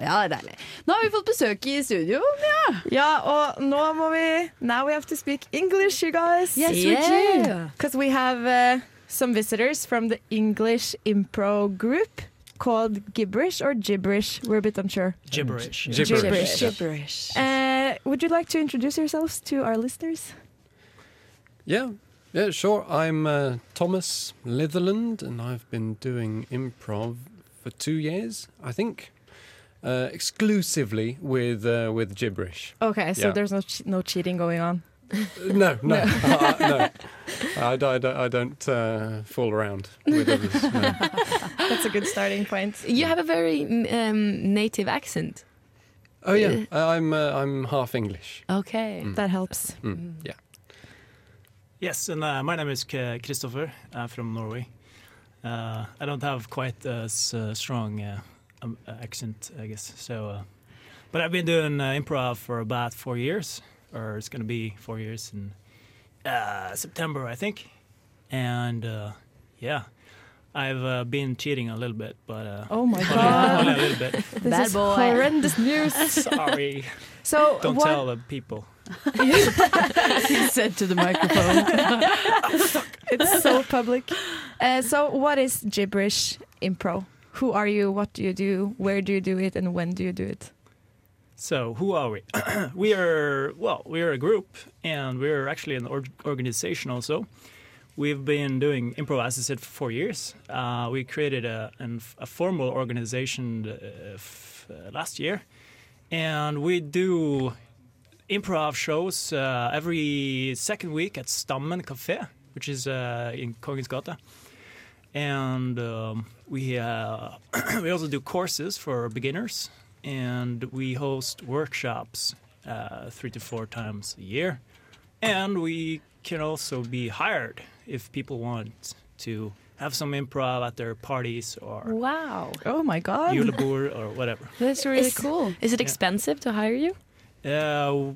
Ja, det deilig. Nå har vi fått besøk i studio. Ja. Ja, og nå må vi Now we have to speak English, you guys. Yes, we do. Because we have uh, some visitors from the English Impro group called Gibberish or Gibberish. We're a bit unsure. Gibberish. Gibberish. Gibberish. Uh, would you like to introduce yourselves to our listeners? Yeah, yeah, sure. I'm uh, Thomas Litherland, and I've been doing improv for two years, I think, uh, exclusively with uh, with gibberish. Okay, so Yeah. there's no che- no cheating going on. Uh, no, no, uh, no. I, d- I d- I don't uh, fool around with others. No. That's a good starting point. You have a very um, native accent. Oh yeah, uh, I'm uh, I'm half English. Okay. Mm. That helps. Mm, yeah. Yes, and uh, my name is K- Christopher uh, from Norway. Uh, I don't have quite a s- uh, strong uh, um, accent, I guess. So, uh, but I've been doing uh, improv for about four years, or it's going to be four years in uh, September, I think. And uh, yeah, I've uh, been cheating a little bit, but uh, Oh my only, god. only a little bit. This Bad is boy. horrendous news. Sorry, So don't what, tell the people. he said to the microphone. it's so public. Uh, so what is Gibberish improv? Who are you? What do you do? Where do you do it? And when do you do it? So who are we? we are well, we are a group, and we're actually an org- organization also. We've been doing improv, as I said, for four years. Uh, we created a, an, a formal organization uh, f- uh, last year, and we do improv shows uh, every second week at Stammen Café, which is uh, in Kongens Gata. And um, we uh, we also do courses for beginners, and we host workshops uh, three to four times a year. And we can also be hired if people want to have some improv at their parties or Wow. Oh my god. julebord or whatever. That's really Is- cool. Is it expensive to hire you? Uh,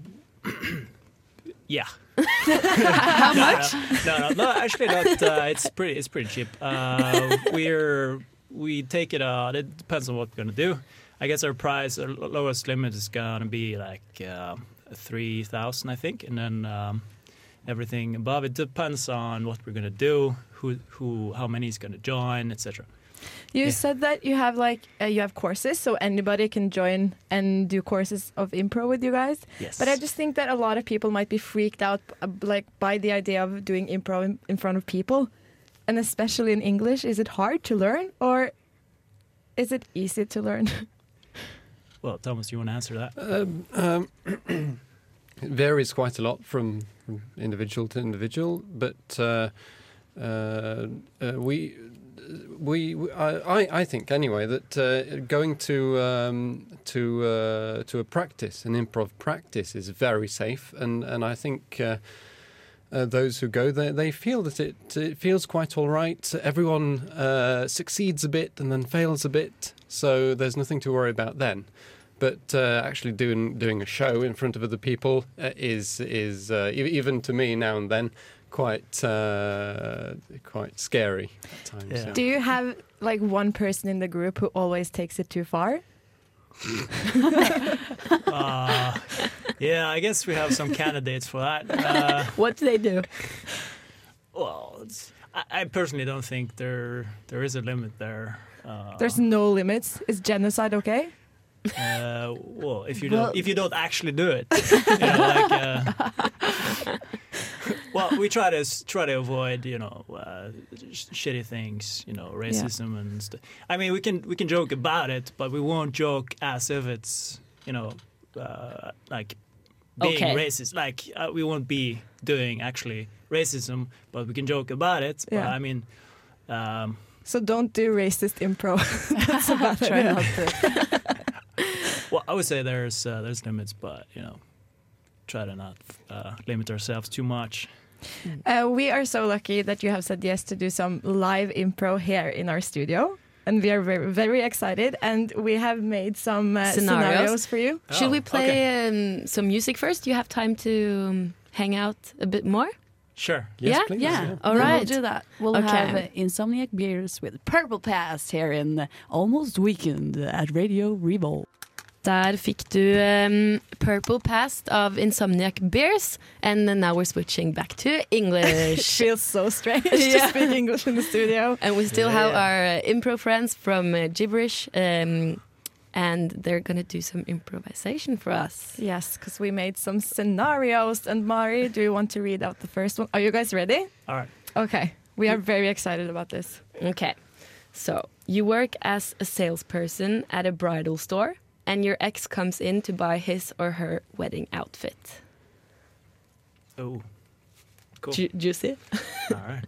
yeah. How much? No, no, no. Actually, not. Uh, it's pretty. It's pretty cheap. Uh, we're we take it. Uh, it depends on what we're gonna do. I guess our price, our lowest limit is gonna be like uh, three thousand, I think, and then um, everything above it depends on what we're gonna do, who, who, how many is gonna join, etc. You Yeah. said that you have like uh, you have courses, so anybody can join and do courses of improv with you guys. Yes. But I just think that a lot of people might be freaked out, uh, like by the idea of doing improv in, in front of people, and especially in English. Is it hard to learn, or is it easy to learn? well, Thomas, you want to answer that? Um, um, it varies quite a lot from, from individual to individual, but uh, uh, uh, we. We, I, I- think anyway that uh, going to um, to uh, to a practice, an improv practice, is very safe, and and I think uh, uh, those who go there they feel that it it feels quite all right. Everyone uh, succeeds a bit and then fails a bit, so there's nothing to worry about then. But uh, actually doing doing a show in front of other people is is even to me now and then quite uh, quite scary at times. Yeah. yeah. do you have like one person in the group who always takes it too far? Uh, yeah, I guess we have some candidates for that. Uh, What do they do? well, it's, I, I personally don't think there there is a limit there. Uh, There's no limits. Is genocide okay? Uh, well, if you Well- don't, if you don't actually do it, you know, like, uh, well, we try to try to avoid, you know, uh, sh- shitty things, you know, racism and stuff. I mean, we can we can joke about it, but we won't joke as if it's, you know, uh, like being Okay. racist. Like uh, we won't be doing actually racism, but we can joke about it. But Yeah. I mean. Um, So don't do racist improv. That's a bad Try not to. Well, I would say there's uh, there's limits, but you know, try to not uh, limit ourselves too much. Uh, we are so lucky that you have said yes to do some live impro here in our studio. And we are very, very excited. And we have made some uh, Scenarios. scenarios. for you. Should we Oh, play um, some music first? Do you have time to um, hang out a bit more? Sure. Yes, yeah, please, yeah. yeah. All Then right. We'll do that. We'll Okay. have uh, Insomniac Beers with Purple Past here in Almost Weekend at Radio Revolt. Der fikk du um, Purple Past av Insomniac Bears, and then now we're switching back to It English. feels so strange Yeah. to speak English in the studio. and we still Yeah, have our uh, impro friends from uh, Gibberish, um, and they're gonna do some improvisation for us. Yes, because we made some scenarios. And Mari, do you want to read out the first one? Are you guys ready? All right. Okay. We are very excited about this. Okay, so you work as a salesperson at a bridal store, and your ex comes in to buy his or her wedding outfit. Oh. Cool. Ju- juicy. All right.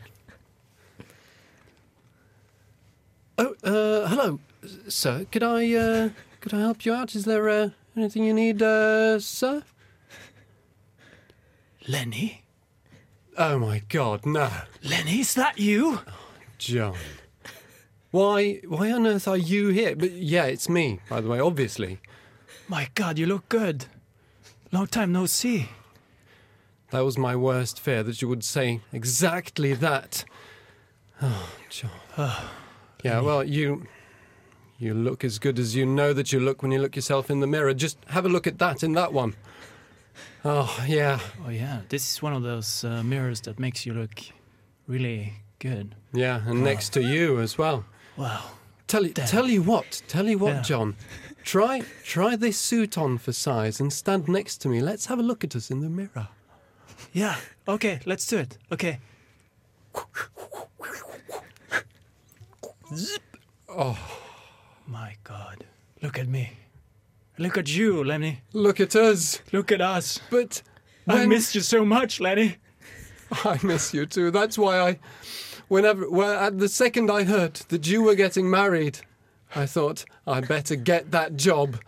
Oh, uh, hello, sir. Could I, uh, could I help you out? Is there uh, anything you need, uh, sir? Lenny? Oh my God, no, Lenny, is that you? John. Why, why on earth are you here? But yeah, it's me, by the way. Obviously, My God, you look good. Long time no see. that was my worst fear that you would say exactly that. Oh, John. Oh, yeah, well, you, you look as good as you know that you look when you look yourself in the mirror. Just have a look at that in that one. Oh yeah, Oh yeah, this is one of those uh, mirrors that makes you look really good. yeah, and next to you as well. Wow. Tell you, Damn. tell you what, tell you what, Yeah. John. Try, try this suit on for size and stand next to me. Let's have a look at us in the mirror. Yeah. Okay, let's do it. Okay. Zip. Oh, My God. Look at me. Look at you, Lenny. look at us. Look at us. But I when- missed you so much, Lenny. I miss you too. That's why I, whenever, well, at the second I heard that you were getting married, I thought I better get that job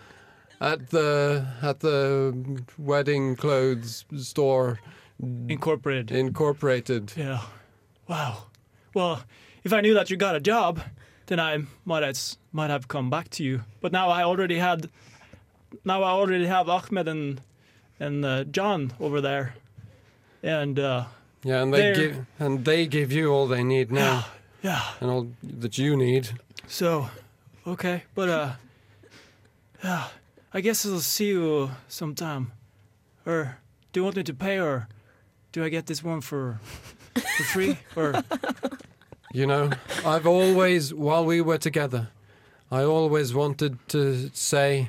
at the at the wedding clothes store Incorporated. incorporated. Yeah. Wow. Well, if I knew that you got a job, then I might have, might have come back to you. But now I already had, now I already have Ahmed and and uh, John over there, and uh, Yeah, and they They're- give and they give you all they need now, yeah. and all that you need. So, okay, but uh, yeah, I guess I'll see you sometime. Or do you want me to pay, or do I get this one for for free? Or You know, I've always, while we were together, I always wanted to say,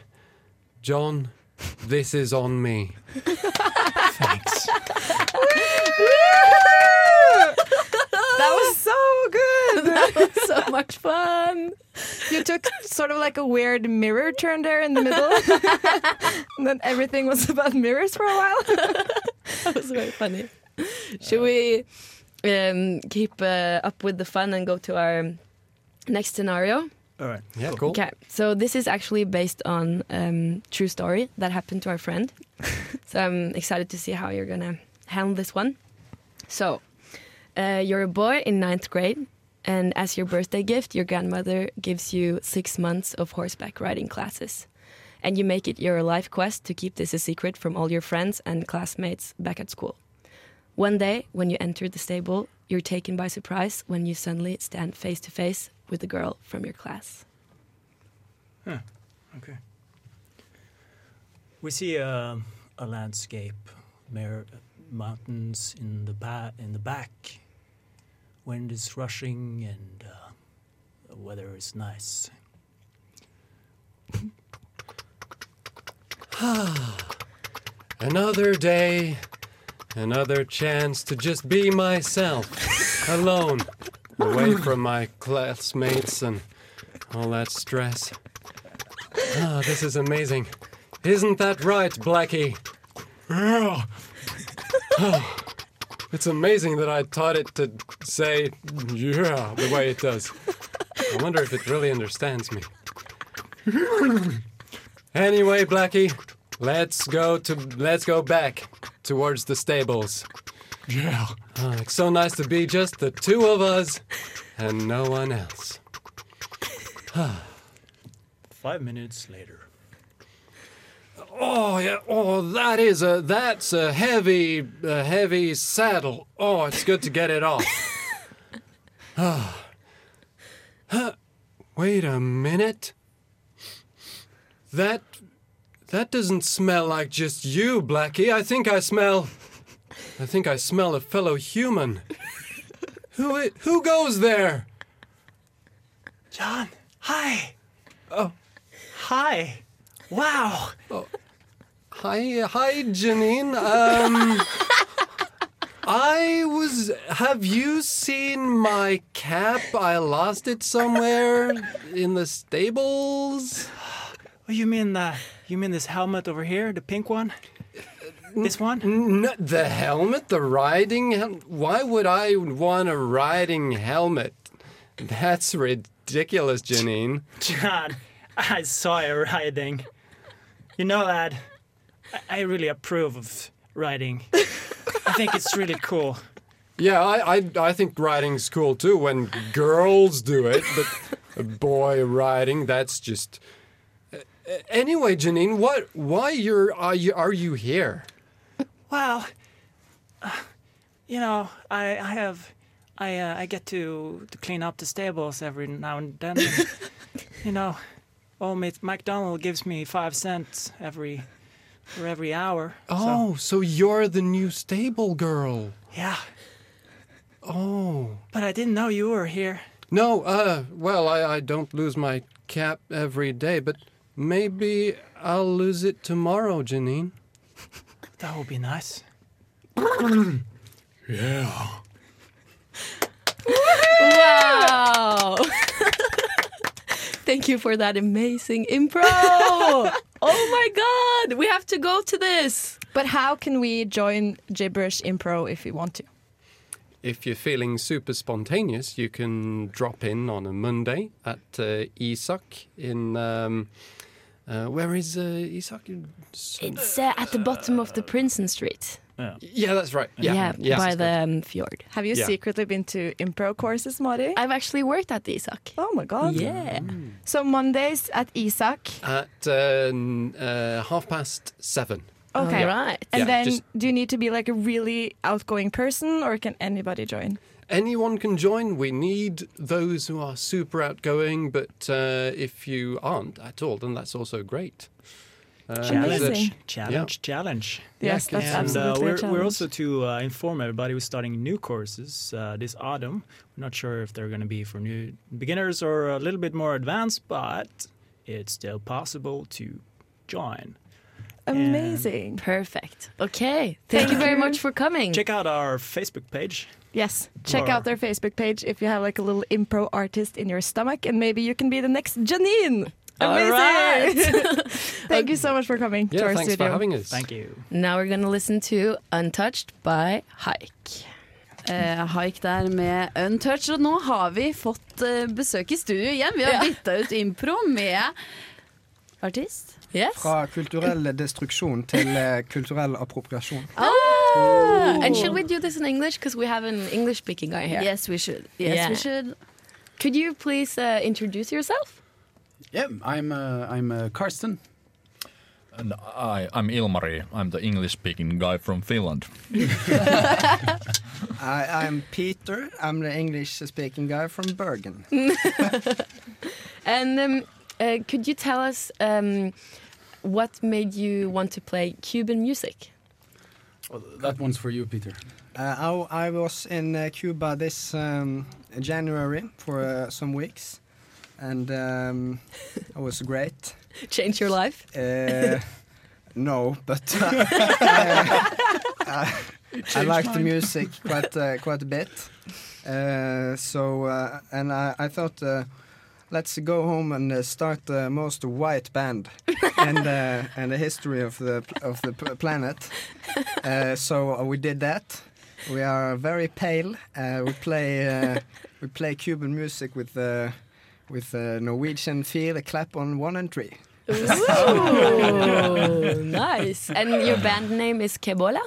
John, this is on me. thanks. That was so good. that was so much fun. You took sort of like a weird mirror turn there in the middle. and then everything was about mirrors for a while. That was very funny. Should we um, keep uh, up with the fun and go to our next scenario? All right. Yeah, cool. Okay, so this is actually based on um, true story that happened to our friend. so I'm excited to see how you're gonna handle this one. So uh, you're a boy in ninth grade, and as your birthday gift, your grandmother gives you six months of horseback riding classes. And you make it your life quest to keep this a secret from all your friends and classmates back at school. One day, when you enter the stable, you're taken by surprise when you suddenly stand face to face with a girl from your class. Okay. We see a, a landscape, mer- mountains in the ba- in the back. Wind is rushing and uh, the weather is nice. Another day, another chance to just be myself, alone, away from my classmates and all that stress. Ah, this is amazing. Isn't that right, Blackie? Oh, it's amazing that I taught it to say yeah the way it does. I wonder if it really understands me. Anyway, Blackie, let's go to let's go back towards the stables. Yeah. Ah, it's so nice to be just the two of us and no one else. Five minutes later. Oh yeah. Oh, that is a that's a heavy a heavy saddle. Oh, it's good to get it off. Ah. Huh. Wait a minute. That that doesn't smell like just you, Blackie. I think I smell I think I smell a fellow human. who i- who goes there? John, hi. Oh, hi. Wow. Hi, hi, Janine. Um, I was. Have you seen my cap? I lost it somewhere in the stables. Oh, you mean uh, you mean this helmet over here, the pink one? This one? N- the helmet, the riding. Hel- Why would I want a riding helmet? That's ridiculous, Janine. John, I saw you riding. You know, lad, I, really approve of riding. I think it's really cool. Yeah, I, I, I think riding's cool too when girls do it, but a boy riding, that's just. Anyway, Janine, what? Why you're are you are you here? Well, uh, you know, I I have I uh, I get to to clean up the stables every now and then. and, you know, old mate McDonald gives me five cents every for every hour. Oh, so you're the new stable girl. yeah. Oh. But I didn't know you were here. No, uh, well, I, I don't lose my cap every day, but maybe I'll lose it tomorrow, Janine. That would be nice. Yeah. Wow! Thank you for that amazing impro. oh my god, we have to go to this. But how can we join gibberish impro if we want to? If you're feeling super spontaneous, you can drop in on a Monday at uh, Isak in. Um, uh, where is uh, Isak? It's uh, at the bottom of the Princeton Street. Yeah, that's right. Yeah, Yeah, by the um, fjord. Have you Yeah. secretly been to improv courses, Mari? I've actually worked at the Isak. Oh my god. Yeah. So Mondays at Isak. At uh, uh, half past seven. Okay. Right. And Yeah, then just- do you need to be like a really outgoing person or can anybody join? Anyone can join. We need those who are super outgoing, but uh, if you aren't at all, then that's also great. Uh, Challenge, Amazing. challenge, challenge. Yes, that's and uh, absolutely a we're, we're also to uh, inform everybody we're starting new courses uh, this autumn. We're not sure if they're going to be for new beginners or a little bit more advanced, but it's still possible to join. Amazing. Perfect. Okay. Thank you very much for coming. Check out our Facebook page. Yes. Check Or- out their Facebook page if you have like a little impro artist in your stomach and maybe you can be the next Janine. All Right. Thank you so much for coming to yeah, our thanks studio. for having us. Thank you. Now we're going to listen to Untouched by Haik. Uh, haik der med Untouched. Og nå har vi fått uh, besøk i studio igjen. Vi har Ja. bytta ut impro med artist. Yes. Fra kulturell destruksjon til uh, kulturell appropriasjon. Ah, and should we do this in English? Because we have an English speaking guy here. Yes, we should. Yes, Yeah. we should. Could you please uh, introduce yourself? Yeah, I'm uh, I'm uh, Karsten. And I, I'm Ilmari. I'm the English-speaking guy from Finland. I, I'm Peter. I'm the English-speaking guy from Bergen. And um, uh, could you tell us um, what made you want to play Cuban music? That one's for you, Peter. Uh, I, I was in uh, Cuba this um, January for uh, some weeks, and um, it was great. Change your life? Uh, no, but uh, I, I, I changed like the music quite uh, quite a bit. Uh, so uh, and I, I thought. Uh, Let's go home and uh, start the most white band in the in the history of the of the planet. Uh, so uh, we did that. We are very pale. Uh, we play uh, we play Cuban music with uh, with a Norwegian feel. A clap on one and three. Ooh, nice. And your band name is Kebola?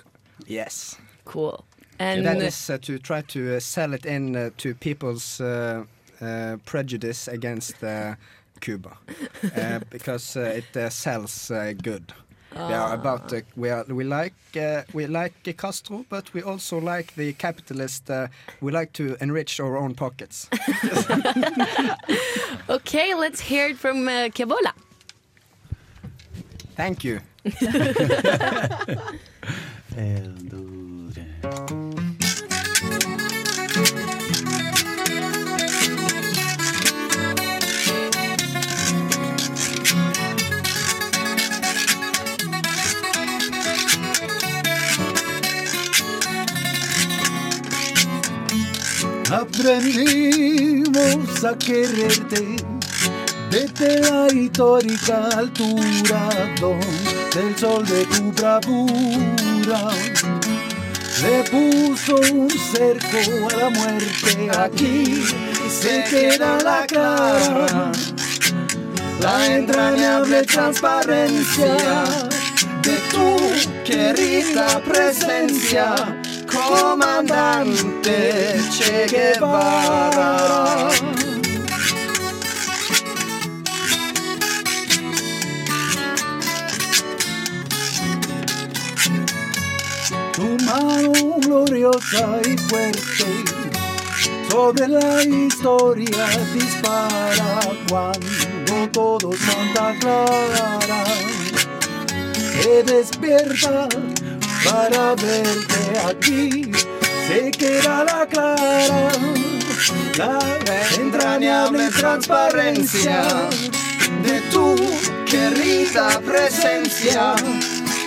Yes. Cool. And that is uh, to try to uh, sell it in uh, to people's uh, uh, prejudice against uh, Cuba, because it sells good. We are about uh, we are we like uh, we like Castro, but we also like the capitalist. Uh, we like to enrich our own pockets. okay, let's hear it from uh, Kebola. Thank you. Aprendimos a quererte desde la histórica altura donde el sol de tu bravura le puso un cerco a la muerte. Aquí se queda la clara, la entrañable transparencia de tu querida presencia, comandante Che Guevara. Tu mano gloriosa y fuerte sobre la historia dispara cuando todo Santa Clara se despierta para verte aquí. Se queda la clara, la entrañable transparencia de tu querida presencia,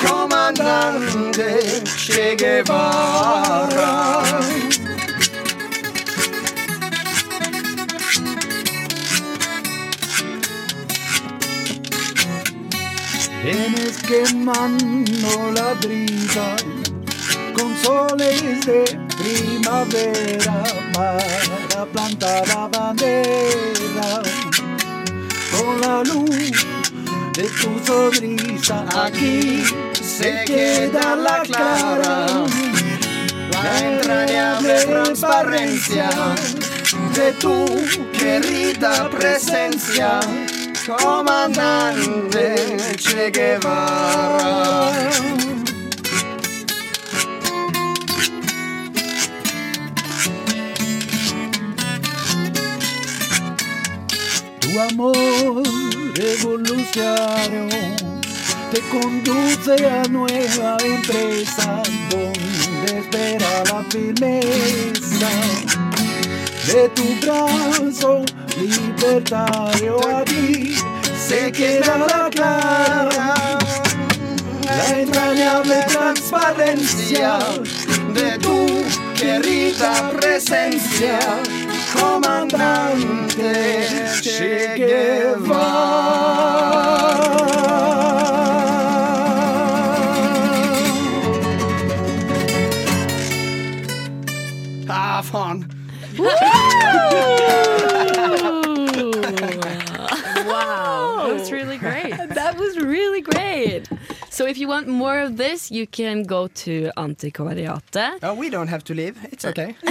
comandante Che Guevara. Vienes quemando la brisa con soles de primavera para plantar la bandera. Con la luz de tu sonrisa aquí se queda la clara. La entrañable transparencia de tu querida presencia comandante Che Guevara. Tu amor revolucionario te conduce a nueva empresa donde espera la firmeza de tu brazo libertario aquí se queda la clara la entrañable transparencia de tu querida presencia comandante Che Guevara. If you want more of this, you can go to Antikvariatet. Oh, we don't have to leave. It's okay.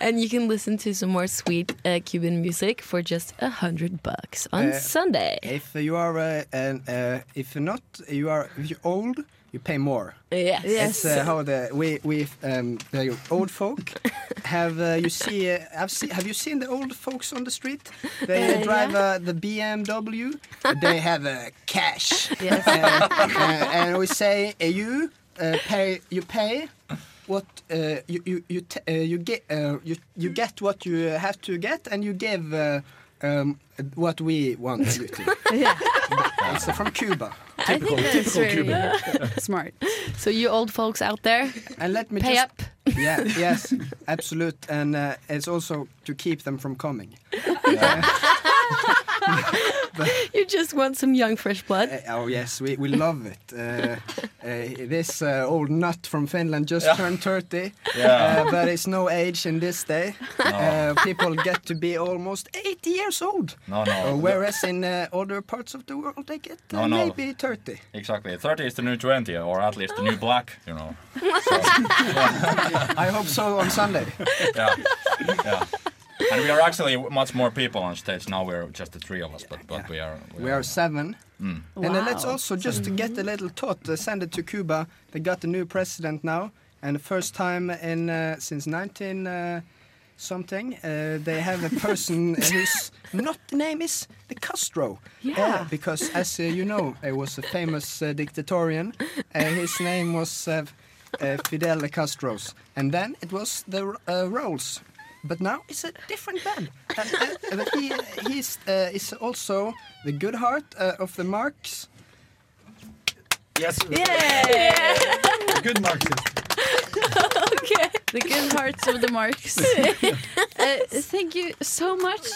and you can listen to some more sweet uh, Cuban music for just a hundred bucks on Uh, Sunday. If you are, uh, an, uh, if not, you are, if you're old, you pay more. Yes. It's uh, how the we we um the old folk have uh, you see uh, I've see, have you seen the old folks on the street? They Uh, drive yeah. uh, the BMW. they have uh, cash. Yes. And we say you uh, pay you pay what uh, you you you, t- uh, you get uh, you you get what you have to get and you give uh, um, what we want you to. Yeah. It's from Cuba. I think that's really smart. So you old folks out there, and let me pay just- up. Yeah, yes, absolute, and uh, it's also to keep them from coming. you just want some young fresh blood. Uh, oh yes, we, we love it. Uh, uh, this uh, old nut from Finland just Yeah. turned 30, Yeah. uh, but it's no age in this day. Uh, people get to be almost 80 years old. No, no. Uh, whereas in uh, other parts of the world, they get uh, No, no. maybe 30. Exactly. 30 is the new 20, or at least the new black, you know. I hope so on Sunday. Yeah. Yeah. And we are actually much more people on stage now. We're just the three of us, but but we are. We are seven. Mm. And uh, let's also just to get a little thought, uh, send it to Cuba. They got a new president now, and the first time in uh, since 19 uh, something, uh, they have a person whose not the name is the Castro. Yeah. Uh, because as uh, you know, he was a famous uh, dictatorian. Uh, his name was uh, uh, Fidel Castro's, and then it was the uh, Rolls. But now it's a different band. Uh, uh, but he he's, uh, is also the good heart uh, of the Marks. Yes. Yeah. Good Marxist. okay. The good hearts of the marks. uh, thank you so much.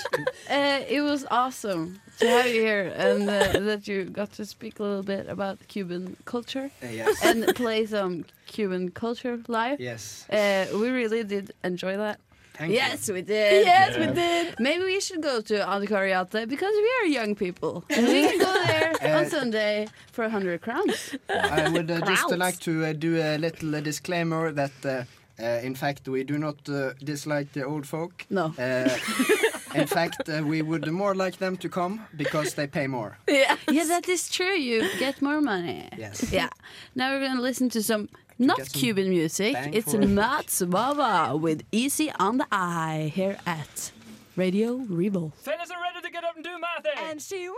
Uh, it was awesome to have you here and uh, that you got to speak a little bit about Cuban culture Uh, yes. and play some Cuban culture live. Yes. Uh, we really did enjoy that. Thank you. yes, we did. Yes, we did. Maybe we should go to Antikariate because we are young people. We can go there on Uh, Sunday for 100 crowns. I would uh, just uh, like to uh, do a little uh, disclaimer that, in fact, we do not uh, dislike the old folk. No. Uh, in fact, uh, we would more like them to come because they pay more. Yeah. yeah, that is true. You get more money. Yes. Yeah. Now we're going to listen to some not some Cuban music. It's for it. Mats Baba with Easy on the Eye here at Radio Revolt. Fellas are ready to get up and do my thing. And she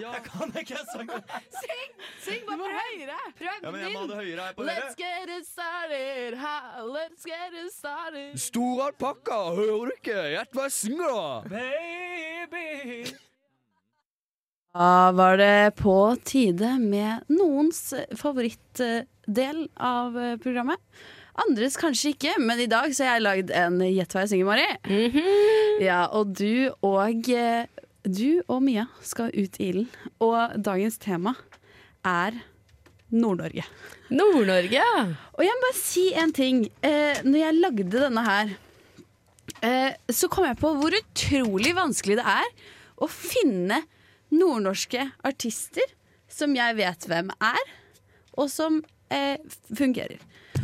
Jeg kan ikke sangen. Sing! Syng bare høyere. Prøv Ja, men jeg må ha det høyere her på dere. Let's get it started. Ha, let's get it started. Stor alpakka, hører du ikke? Gjett hva jeg synger, da! Baby. Da var det på tide med noens favorittdel av eh, programmet. Andres kanskje ikke, men i dag så har jeg lagd en Gjett hva jeg synger, Mari. Ja, og du og eh, Du og Mia skal ut i ilden. Og dagens tema er Nord-Norge. Nord-Norge? Og jeg må bare si en ting. Eh, når jeg lagde denne her, eh, så kom jeg på hvor utrolig vanskelig det er å finne nordnorske artister som jeg vet hvem er, og som eh, fungerer.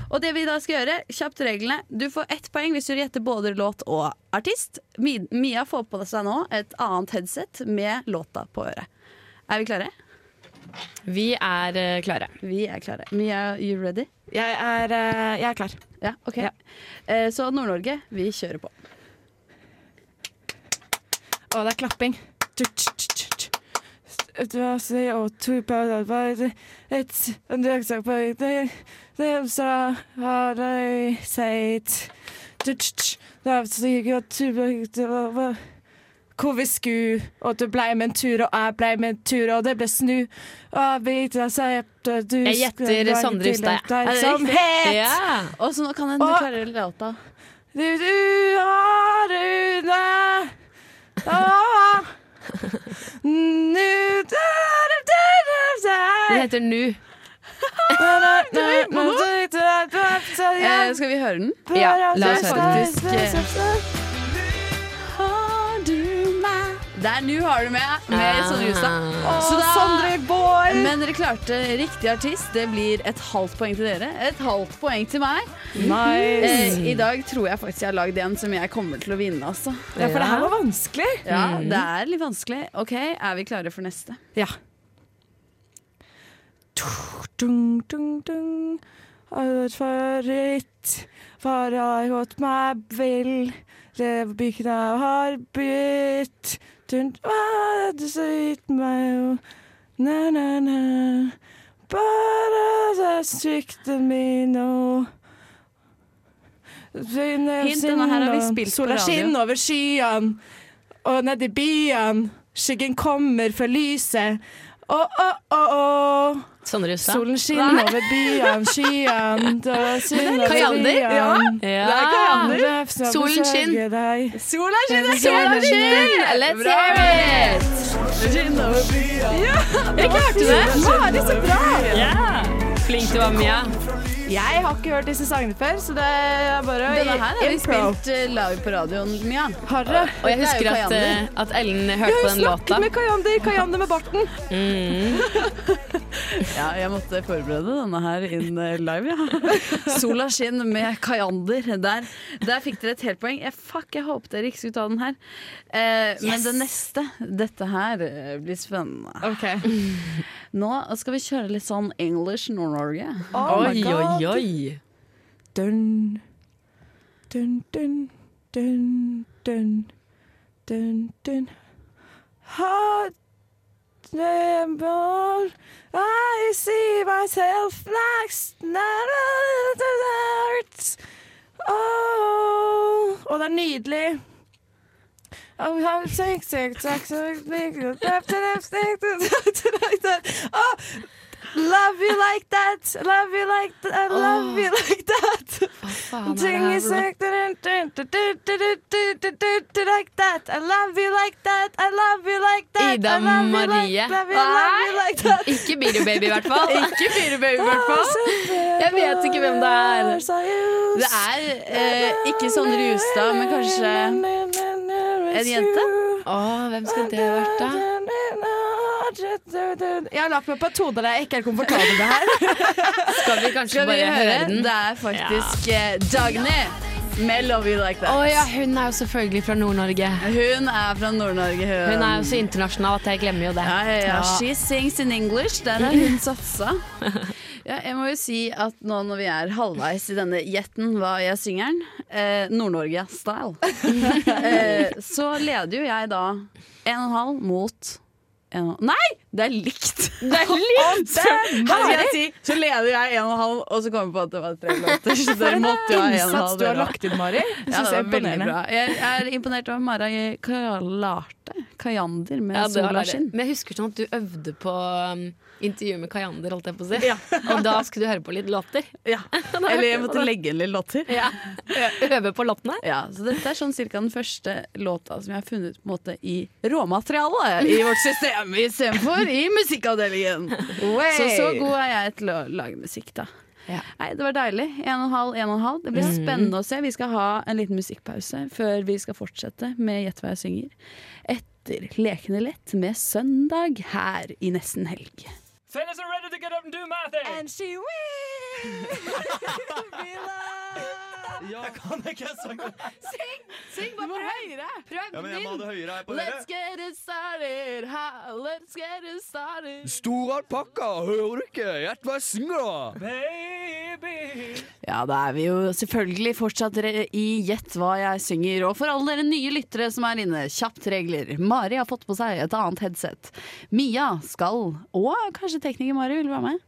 Og det vi da skal gjøre, kjapt reglene. Du får ett poeng hvis du gjetter både låt og artist. Mia får på seg nå et annet headset med låta på øret. Er vi klare? Vi er uh, klare. Vi er klare. Mia, you ready? Jeg er, uh, jeg er klar. Ja, ok. Ja. Uh, så Nord-Norge, vi kjører på. Å, det er klapping. Tut, tut, tut. Hvor vi skulle, og du blei med en tur, og jeg blei med en tur, og det ble snu. Og vi sette, du Jeg gjetter Sondre Hustad, ja. Som het ja. Og så nå kan en du klarer å låta. Du, du har Rune. Ah. Den heter Nu. Eh, skal vi høre den? Ja, la oss høre den. Meg Det er Nu har du med, med Sondre Justad. Åh, Så da- Sondre Boy. Men dere klarte riktig artist. Det blir et halvt poeng til dere. Et halvt poeng til meg. Nice. Eh, I dag tror jeg faktisk jeg har lagd en som jeg kommer til å vinne, altså. Ja, for det her var vanskelig. Ja, det er litt vanskelig. OK, er vi klare for neste? Ja. Dung, dung, dung. Favoritt har jeg gått meg vill. Levebygda har bytt. Dun, ah, du gitt meg jo. Na, na, na. Bare det svikter min nå. Hint, denne her har vi spilt på Sola radio. skinner over skyene, og nedi byene. Skyggen kommer for lyset. Å, å, å, å. Sondre Justad. Solen skinner over byen, skyen Kajander? byene. Ja. Det Ja. er Kajander Solen deg. Sola skinner, Sola skinner! Let's hear it! Jeg klarte det! Mari, så bra! Ja. Flink du var, Mia. Jeg har ikke hørt disse sangene før, så det er bare å Denne her har vi spilt eh, live på radioen, Mia. Har dere? Og jeg er husker at, eh, at Ellen Jeg på har låta. Jeg har snakket med Kayander, Kayander med barten. Mm. Ja, jeg måtte forberede denne her inn eh, live, ja. Sola skinn med Kayander. Der, der fikk dere et helt poeng. Jeg, fuck, jeg håpet dere ikke skulle ta den her. Eh, Men det neste, dette her blir spennende. Nå skal vi kjøre litt sånn English Nord-Norge. Oh oi. Oi, oi. Dun, dun, dun, dun, dun, dun, dun. Hot neighbor, I see myself next Oh, og det er nydelig. Oh, Oh, love you like that, love you like that, love you like that. faen er det her like that. I love you like that. I love you like that. Ida I love you like- Marie. Ikke Biru Baby, i hvert fall. Ikke Biru Baby, i hvert fall. Jeg vet ikke hvem det er. Det er eh, ikke Sondre Justad, men kanskje en jente? Åh, hvem skal det ha vært, da? Jeg har lagt meg på et hode der jeg ikke er komfortabel med her. Skal vi kanskje Skal vi bare høre den? Det er faktisk ja. Dagny med 'Love You Like That. That'. ja, hun er jo selvfølgelig fra Nord-Norge. Hun er fra Nord-Norge. Hun. Hun er jo så internasjonal at jeg glemmer jo det. Ja, ja. She sings in English. Der har hun satsa. Ja, jeg må jo si at nå når vi er halvveis i denne gjetten hva jeg synger, eh, Nord-Norge-style, eh, så leder jo jeg da en og en halv mot en Nei! Det er likt! Det er likt! Så, her skal jeg si, så leder jeg en og en halv, og så kommer jeg på at det var tre låter. Så dere måtte jo ha en og en innsats halv. du har lagt inn, Mari. Ja, det det var veldig bra. Jeg er imponert over Mara Kalarte. Kajander med Ja, det sola skinn. Men jeg husker sånn at du øvde på um, intervju med Kayander, holdt jeg på å si. Og da skulle du høre på litt låter. Ja. Eller jeg måtte legge inn litt låter. Ja. Øve på låtene. Ja, så dette er sånn cirka den første låta som jeg har funnet på en måte i råmaterialet i vårt system, istedenfor i musikkavdelingen. Så så god er jeg til å lage musikk, da. Nei, Det var deilig. En og en halv, en og en halv. Det blir mm. spennende å se. Vi skal ha en liten musikkpause før vi skal fortsette med Gjett hva jeg synger. Etter Lekende lett med Søndag her i Nesten helg. Fellas are ready to get up and do my thing. And she Jeg kan ikke synge. Syng! Syng bare prøv høyere! Prøv Ja, men jeg må ha det høyere her på Let's get it started, ha, let's get it started. Stor alpakka, hører du ikke? Gjett hva jeg synger, da! Ja, da er vi jo selvfølgelig fortsatt i Gjett hva jeg synger. Og for alle dere nye lyttere som er inne, kjapt regler. Mari har fått på seg et annet headset. Mia skal, og kanskje tekniker Mari vil være med.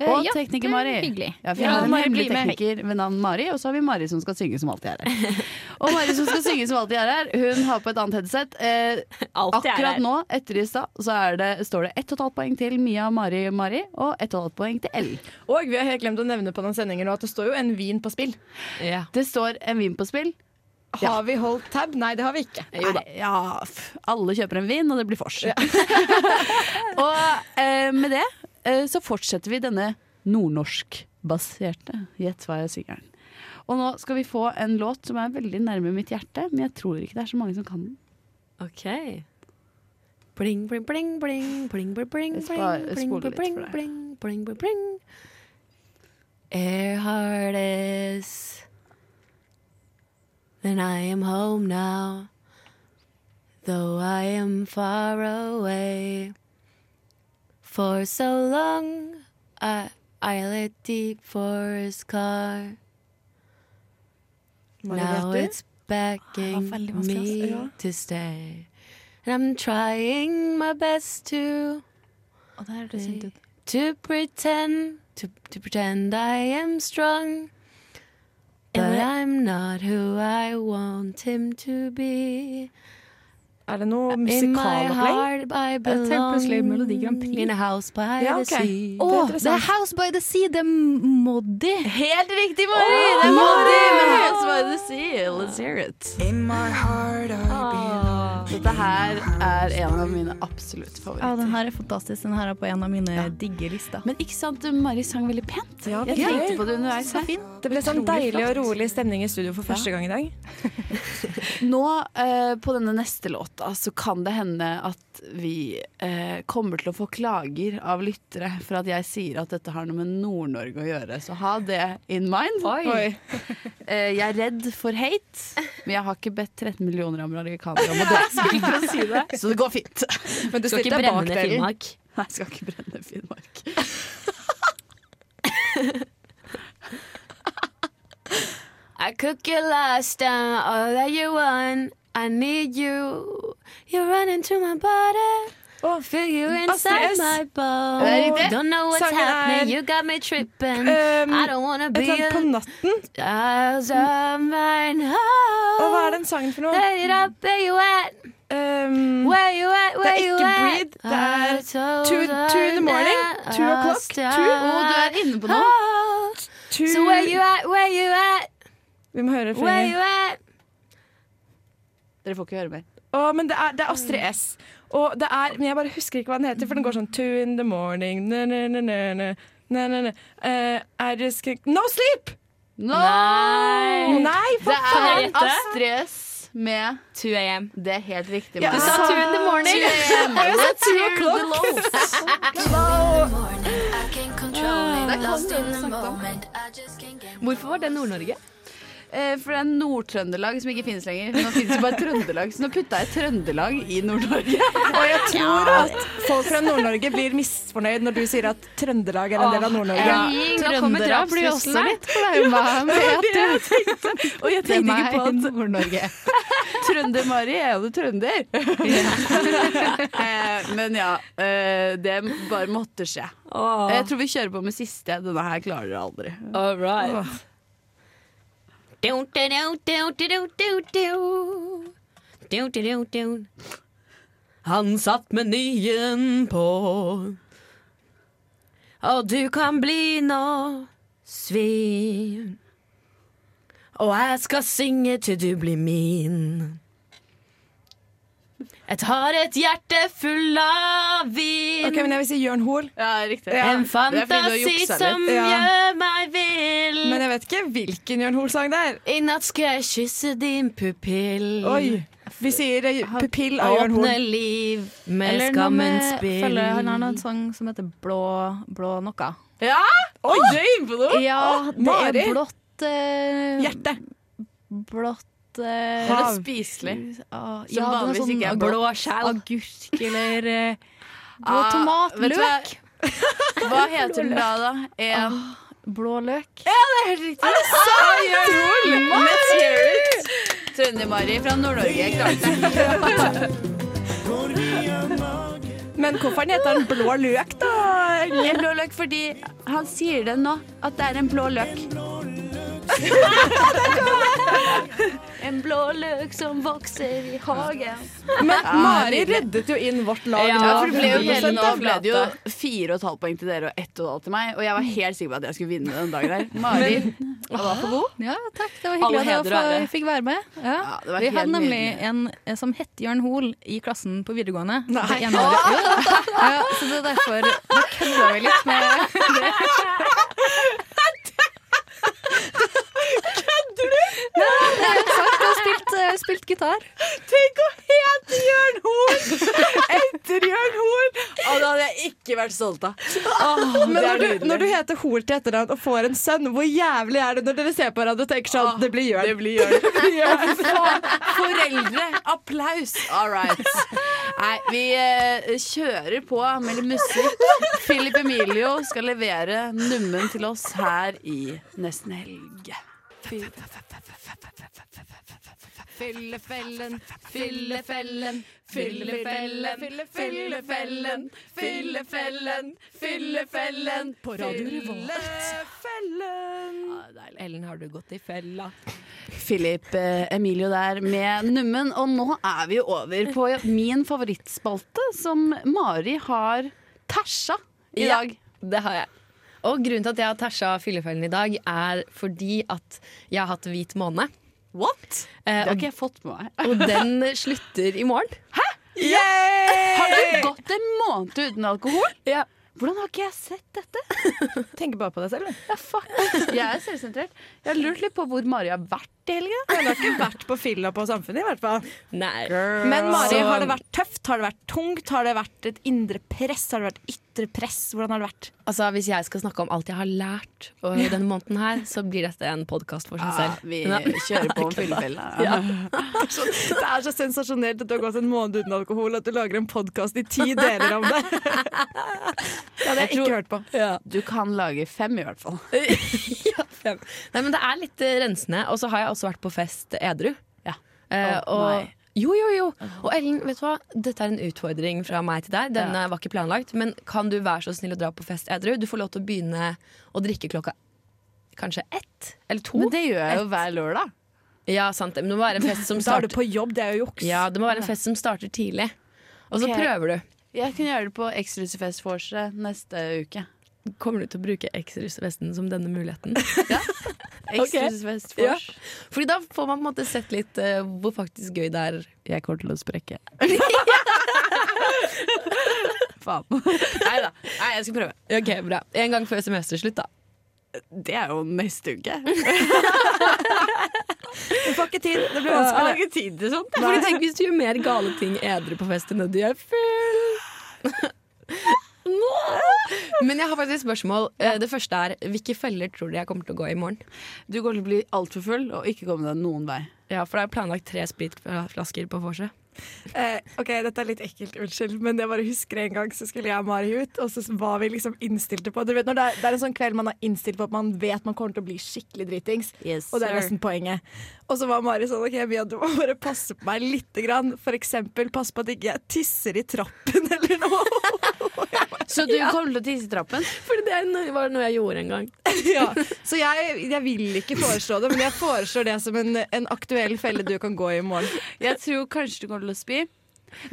Eh, Og ja, tekniker er Mari. hyggelig. Ja, vi Ja, har en Mari hemmelig blir med. tekniker ved navn Mari, og så har vi Mari som skal synge som alltid er her. Og Mari som skal synge som alltid er her, hun har på et annet headset. Eh, akkurat nå, etter i stad, så er det, står det ett og et halvt poeng til Mia, Mari, Mari, og ett og et halvt poeng til L. Og vi har helt glemt å nevne på den sendingen nå at det står jo en vin på spill. Det står en vin på spill. Har vi holdt tab? Nei, det har vi ikke. Nei, ja, alle kjøper en vin, og det blir vors. og eh, med det eh, så fortsetter vi denne nordnorskbaserte Gjett hva jeg synger. Og nå skal vi få en låt som er veldig nærme mitt hjerte, men jeg tror ikke det er så mange som kan den. Ok. Bling, bling, bling, bling, bling, bling, bling, bling, bling, bling, bling, bling, bling. Air is Then I am home now Though I am far away For so long I, I let deep forest det Now it's begging veldig me. Ja. to stay And I'm trying my best to Og der det sint ut. To pretend to, to pretend I am strong But I'm not who I want him to be Er det noe In my musikalopplegg? heart I Jeg tenkte belong plutselig Melodi Grand Prix. In a house by Ja, the sea Oh, det er House by the Sea, det er Moddi. Helt riktig, Mari! det er Moddi med House by the Sea. Let's hear it. In my heart I belong. Dette her er en av mine absolutt Ja, den her er fantastisk. Den her er på en av mine digge lister. Men ikke sant, Mari sang veldig pent. Ja, jeg tenkte på det underveis. her. Det ble sånn deilig og rolig stemning i studio for første gang i dag. Nå eh, på denne neste låta så kan det hende at vi eh, kommer til å få klager av lyttere for at jeg sier at dette har noe med Nord-Norge å gjøre. Så ha det in mind. Oi. Eh, jeg er redd for hate, men jeg har ikke bedt 13 millioner amerikanere om å dø. Jeg si det. Så det går fint. Men du Skal ikke brenne bak ned. Finnmark. Nei, jeg skal ikke brenne Finnmark. I cook your last down, all that you want. I need you. You're running to my body. Feel you inside Astrid S. my er riktig. Don't know what's Sangen er- You got me tripping. Um, I don't wanna et be eller annet på natten. Og hva er den sangen for noe? Where you at? Um, Where you at? det er ikke? Breed. Det er two, two in the morning. Two o'clock. Two. Oh, du er inne på noe. Oh, Two. So where you at? Where you at? Vi må høre Where you Dere får ikke høre mer. Oh, men det er, det er Astrid S. Og det er, men jeg bare husker ikke hva den heter, for den går sånn Two in the morning na, na, na, na, na, na, na, Uh, Eh, I just can't No sleep! Nei! Nei, for Det faen! er Astrid S med 2 AM. Det er helt riktig. Ja, du sa 2 in the morning. Og jeg sa Let's two hear the o'clock. Det. Hvorfor var det Nord-Norge? Eh, For det er Nord-Trøndelag som ikke finnes lenger. Nå finnes det bare Trøndelag, så nå putta jeg Trøndelag i Nord-Norge. Og jeg tror at folk fra Nord-Norge blir misfornøyd når du sier at Trøndelag er en del av Nord-Norge. Ja, Trøndere blir også litt flaue. Og jeg tenkte ikke på at Nord-Norge. Trønder-Mari er jo trønder. Eh, Men ja, eh, det bare måtte skje. Jeg tror vi kjører på med siste. Denne her klarer dere aldri. All right. Han satt menyen på. Og du kan bli nå svin. Og jeg skal synge til du blir min Jeg tar et hjerte full av vin Ok, men jeg vil si Jørn Hoel. Ja, riktig. En du har fantasi som Ja. gjør meg vill Men jeg vet ikke hvilken Jørn Hoel-sang det er. I natt skal jeg kysse din pupill. Oi. Vi sier eh, pupill av Jørn Åpne liv med Eller skammens spill. følger, Han har en sang som heter Blå, blå noe. Ja! Oi, oh! Ja, det er blått eh, Hjerte. Blått eh, Det er spiselig. ah, Som ja, vanligvis sånn ikke er blå skjell. Agurk eller uh, blå Ah, tomat. hva? Løk. Hva heter den da, da? En Blå løk. Ja, det er helt riktig! Er det sant? Trønder-Mari fra Nord-Norge klarte det. Men hvorfor heter den Blå løk, da? En blå løk fordi han sier det nå, at det er en blå løk. en blå løk som vokser i hagen. Men Mari reddet jo inn vårt lag. Ja, nå. for det ble jo, 100% hele, nå ble det jo fire og et halvt poeng til dere og ett og et halvt til meg. Og jeg var helt sikker på at jeg skulle vinne den dagen der. Mari var for god. Ja, takk. Det var hyggelig at jeg fikk være med. Ja. Ja, det var Vi hadde nemlig en eh, som het Jørn Hoel i klassen på videregående. Nei. Det ene året. Ja, så det er derfor Nå kødda vi litt med det. Kødder du?! Nei, det er helt sant. Jeg har spilt, spilt gitar. Tenk å hete Jørn Horn etter Jørn Horn! Og det hadde jeg ikke vært stolt av. Åh, Men når du, når du heter Hol til etternavn og får en sønn, hvor jævlig er det når dere ser på hverandre og tenker sånn Det blir Jørn. Det blir Jørn. Det blir Jørn. Foreldre, applaus! All right. Nei, vi eh, kjører på med litt musikk. Philip Emilio skal levere nummen til oss her i Nesten helg. Fyllefellen, fyllefellen, fyllefellen, fyllefellen, fyllefellen, fyllefellen på Radio Revolt. Ellen, har du gått i fella? Philip eh, Emilio der med nummen. Og nå er vi jo over på min favorittspalte, som Mari har tæsja i Ja, dag. det har jeg. Og grunnen til at jeg har tæsja fyllefellen i dag, er fordi at jeg har hatt hvit måne. What? Eh, Det har ikke jeg fått med meg. og den slutter i morgen. Hæ? Har du gått en måned uten alkohol? Ja. Hvordan har ikke jeg sett dette? Tenker bare på deg selv. Ja, fuck. Jeg er selvsentrert. Jeg har lurt litt på hvor Mari har vært i helga. Hun har ikke vært på fylla på Samfunnet, i hvert fall. Nei. Men Mari, Så- har det vært tøft? Har det vært tungt? Har det vært et indre press? Har det vært ytre press? Hvordan har det vært? Altså, Hvis jeg skal snakke om alt jeg har lært over denne måneden her, så blir dette en podkast for seg Ja, vi kjører på om fyllefella. Ja. Det er, så, sensasjonelt at du har gått en måned uten alkohol, at du lager en podkast i ti deler om det. Det hadde jeg Jeg tror- ikke hørt på. Du kan lage fem, i hvert fall. Fem. Nei, men det er litt eh, rensende. Og så har jeg også vært på fest edru. Ja. Eh, og, jo, jo, jo. Og Ellen, vet du hva? Dette er en utfordring fra meg til deg. Denne var ikke planlagt. Men kan du være så snill å dra på fest edru? Du får lov til å begynne å drikke klokka kanskje ett eller to. Men det gjør jeg jo Ett. hver lørdag. Ja, sant. Men det må være en fest som Da er du på jobb, det er jo juks. Ja, det må være en fest som starter tidlig. Og så okay. prøver du. Jeg kan gjøre det på Ekstrahusfest vorset neste uke. Kommer du til å bruke ekstrahusfesten som denne muligheten? Ja. Ekstrahusfest Ja. vors. Fordi da får man på en måte sett litt uh, hvor faktisk gøy det er. Jeg kommer til å sprekke. Faen. Nei da. Nei, jeg skal prøve. Ok, bra. En gang før semesterslutt, da. Det er jo neste uke. Du får ikke tid. Det blir vanskelig å ikke tid til sånt. Fordi tenk hvis du gjør mer gale ting edru på fest enn det du gjør full. Men jeg har faktisk et spørsmål. Eh, Det første er hvilke feller tror du jeg kommer til å gå i morgen? Du kommer til å bli altfor full og ikke komme deg noen vei. Ja, for det er planlagt tre spritflasker på vorset. Eh, ok, dette er litt ekkelt, unnskyld, men jeg bare husker en gang så skulle jeg og Mari ut, og så var vi liksom innstilte på Du vet når det er, det er en sånn kveld man er innstilt på at man vet man kommer til å bli skikkelig dritings, Yes, og det er nesten poenget. Og så var Mari sånn OK, Mia, du må bare passe på meg lite grann. For eksempel passe på at ikke jeg tisser i trappen eller noe. Så du til å tisse i trappen? For det var noe jeg gjorde en gang. ja. Så jeg, jeg vil ikke foreslå det, men jeg foreslår det som en, en aktuell felle du kan gå i i morgen. Jeg tror kanskje du kommer til å spy.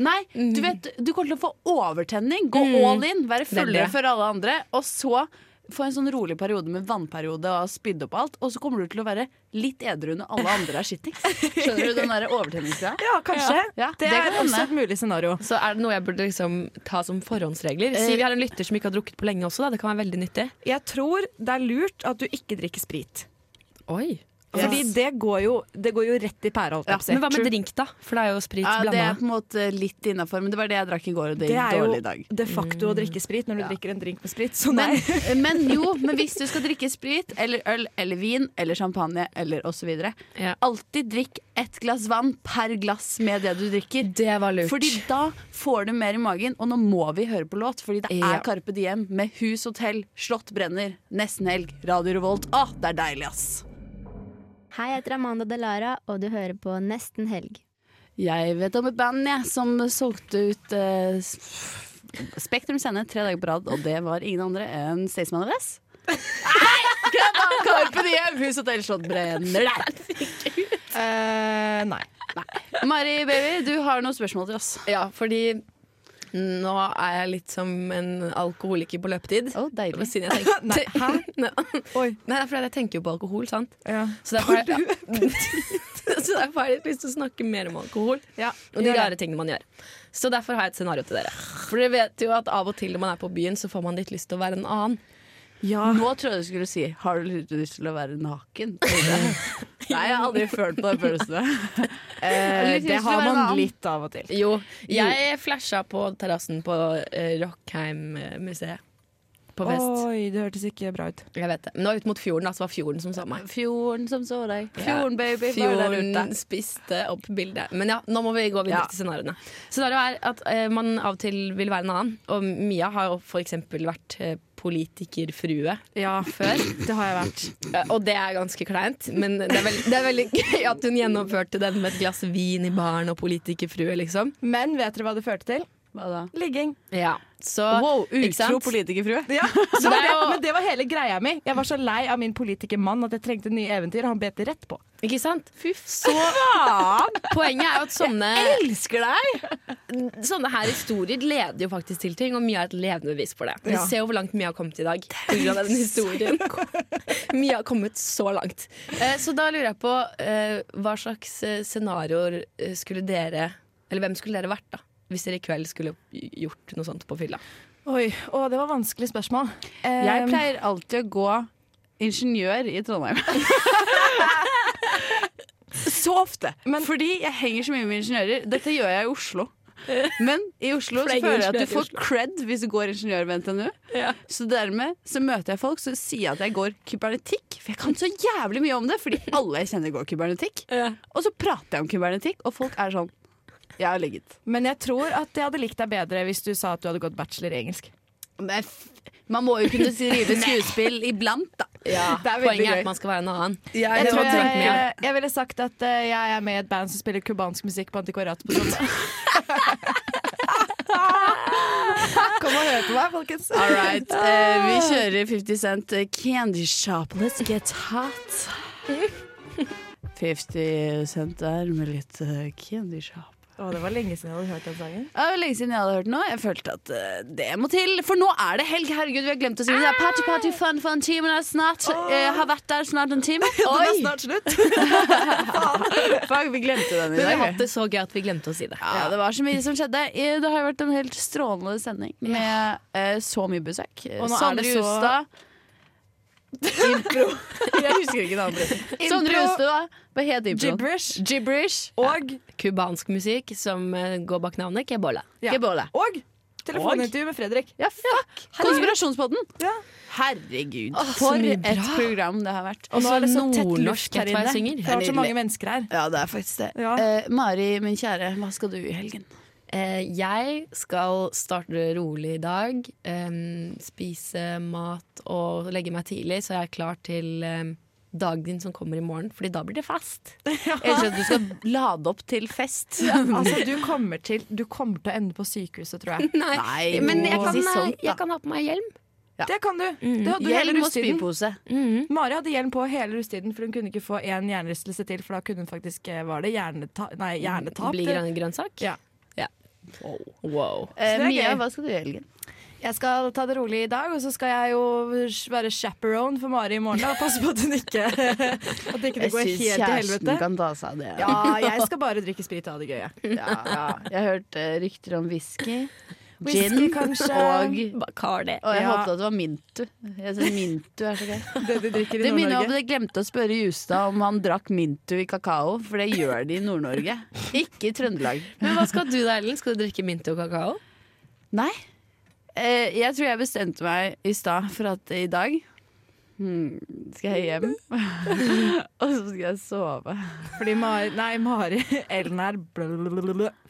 Nei, du vet, du kommer til å få overtenning. Gå Mm. all in, være er fullere for alle andre. Og så få en sånn rolig periode med vannperiode og spydde spydd opp alt. Og så kommer du til å være litt edru når alle andre er skittings. Skjønner du den der overtenningsgreia? Ja, kanskje. Ja, Det, det er også hende. et mulig scenario. Så er det noe jeg burde liksom ta som forhåndsregler? Si vi har en lytter som ikke har drukket på lenge også, da. Det kan være veldig nyttig. Jeg tror det er lurt at du ikke drikker sprit. Oi. Fordi det går jo, det går jo rett i pæra. Ja, men hva med drink, da? For det er jo sprit Ja, det er på en måte litt innafor, men det var det jeg drakk i går, og det Det gikk er dårlig i jo dag. de facto å drikke sprit når du drikker en drink med sprit. Så nei. Men, men jo, men hvis du skal drikke sprit eller øl eller vin eller champagne eller osv., Ja. alltid drikk ett glass vann per glass med det du drikker. Det var lurt. Fordi da får du mer i magen, og nå må vi høre på låt, fordi det Ja. er Carpe Diem med Hus Hotell, Slott brenner, nesten helg, Radio Revolt. Å, det er deilig, ass! Hei, jeg heter Amanda Delara, og du hører på Nesten helg. Jeg vet om et band jeg, som solgte ut eh, Spektrum Scene tre dager på rad, og det var ingen andre enn Staysman og Vess. Carpe Diem, Hus og Slott brenner der! Eh, nei. Mari baby, du har noen spørsmål til oss. Ja, fordi nå er jeg litt som en alkoholiker på løpetid. Oh, deilig. Siden jeg tenker, Nei, hæ? Nei, det er fordi jeg tenker jo på alkohol, sant? Ja. Så derfor har jeg, ja. Så derfor har jeg lyst til å snakke mer om alkohol Ja, og de rare tingene man gjør. Så derfor har jeg et scenario til dere. For dere vet jo at av og til når man er på byen, så får man litt lyst til å være en annen. Ja. Nå trodde jeg du skulle si Har du lyst til å være naken? Nei, jeg har aldri følt på den følelsen. Eh, det har man litt av og til. Jo, jeg flasha på terrassen på uh, Rockheim-museet. På fest. Oi, det hørtes ikke bra ut. Jeg vet det. Men det var ut mot fjorden, da, så det var fjorden som så meg. Fjorden som så deg. Fjorden, baby. var der ute. Fjorden spiste opp bildet. Men ja, nå må vi gå videre Ja. til scenarioene. Scenarioet er at eh, man av og til vil være en annen. Og Mia har jo for eksempel vært eh, politikerfrue Ja, før. det har jeg vært. Og det er ganske kleint, men det er, veldig, det er veldig gøy at hun gjennomførte den med et glass vin i baren og politikerfrue, liksom. Men vet dere hva det førte til? Hva da? Ligging. Ja, så Wow, utro politikerfrue. Ja, Så det jo- men det var hele greia mi. Jeg var så lei av min politikermann at jeg trengte nye eventyr, og han bet det rett på. Ikke sant? Fy Så poenget er jo at sånne Jeg elsker deg! sånne her historier leder jo faktisk til ting, og Mia er et levende bevis for det. Vi Ja. ser jo hvor langt Mia har kommet i dag pga. den historien. Mia har kommet så langt. Eh, så da lurer jeg på eh, hva slags eh, scenarioer skulle dere Eller hvem skulle dere vært, da? Hvis dere i kveld skulle gjort noe sånt på fylla. Oi, å, det var vanskelig spørsmål. Jeg Um, pleier alltid å gå ingeniør i Trondheim. så ofte. Fordi jeg henger så mye med ingeniører. Dette gjør jeg i Oslo. Men i Oslo så er føler jeg at du får cred hvis du går ingeniør ved NTNU. Så dermed så møter jeg folk som sier at jeg går kybernetikk. For jeg kan så jævlig mye om det, fordi alle jeg kjenner går kybernetikk. Og så prater jeg om kybernetikk, og folk er sånn Jeg har ligget. Men jeg tror at jeg hadde likt deg bedre hvis du sa at du hadde gått bachelor i engelsk. Men f- man må jo kunne skrive skuespill iblant, da. Ja, Det er Poenget er at man skal være en annen. Ja, Jeg, jeg, jeg, jeg, ville sagt at uh, jeg er med i et band som spiller cubansk musikk på antikvariatet på Tromsø. Kom og hør på meg, folkens. All right. Uh, vi kjører 50 Cent eh, Candy Shop. Let's get hot. 50 Cent der med litt uh, Candy Shop. Å, det var lenge siden jeg hadde hørt den sangen. Ja, Det var lenge siden jeg hadde hørt den nå. Jeg følte at uh, det må til. For nå er det helg. Herregud, vi har glemt å si det. Party, party, fun, fun. Timen er snart. Jeg har vært der snart en time. Den er snart slutt. Fuck, vi glemte den i Men vi har dag. hatt det så gøy at vi glemte å si det. Ja, det var så mye som skjedde. Eh, Det har jo vært en helt strålende sending med uh, så mye besøk. Sondre Justad. Impro. Jeg husker ikke navnet. Sondre. Justad. Hva het impro? Gibberish. Gibberish. Og, Kubansk musikk som eh, går bak navnet Kebola. ja. Kebola. og telefonintervju med Fredrik. Ja, fuck! Konspirasjonspodden. Ja. Herregud, Åh, så for et program det har vært. Og nå er det så tett nordnorsk luft her inne. Det har vært så mange mennesker her. Ja, det er faktisk det. Ja. Uh, Mari, min kjære, hva skal du i helgen? Eh, jeg skal starte rolig i dag. em, spise mat og legge meg tidlig, så jeg er klar til em, dagen som kommer i morgen. Fordi da blir det fest. Jeg elsker at du skal lade opp til fest. Altså, du kommer, til, du kommer til å ende på sykehuset, tror jeg. Nei, Nei, men jeg kan, si sånt, eh, jeg kan ha på meg hjelm. Det kan du. Mm. Det hadde du hele Hjelm og rusttiden. spypose. Mari hadde hjelm på hele rustiden for hun kunne ikke få én hjernerystelse til. For da kunne hun faktisk eh, Var det hjerneta nei, hjernetap? Bli grønn grønnsak? Ja. Wow. Eh, det er Mia, gøy. hva skal du i helgen? Jeg skal ta det rolig i dag, og så skal jeg jo være chaperone for Mari i morgen. Da, og passe på at hun ikke At ikke det Jeg går helt til kjæresten kan ta seg av det. Ja, jeg skal bare drikke sprit og ha det gøy. jeg. Ja, ja. Jeg har hørt eh, rykter om whisky, Whisky, gin kanskje. og Bacardi. Og jeg Ja. håpet at det var Mintu. Jeg synes Mintu er så gøy. Det de drikker i Det minner om at jeg glemte å spørre Justad om han drakk Mintu i kakao, for det gjør de i Nord-Norge. Ikke i Trøndelag. Men hva skal du da, Ellen? Skal du drikke mintu og kakao? Nei. Eh, jeg tror jeg bestemte meg i stad for at i dag hmm, skal jeg hjem, og så skal jeg sove. Fordi Mari, nei, Mari Ellen er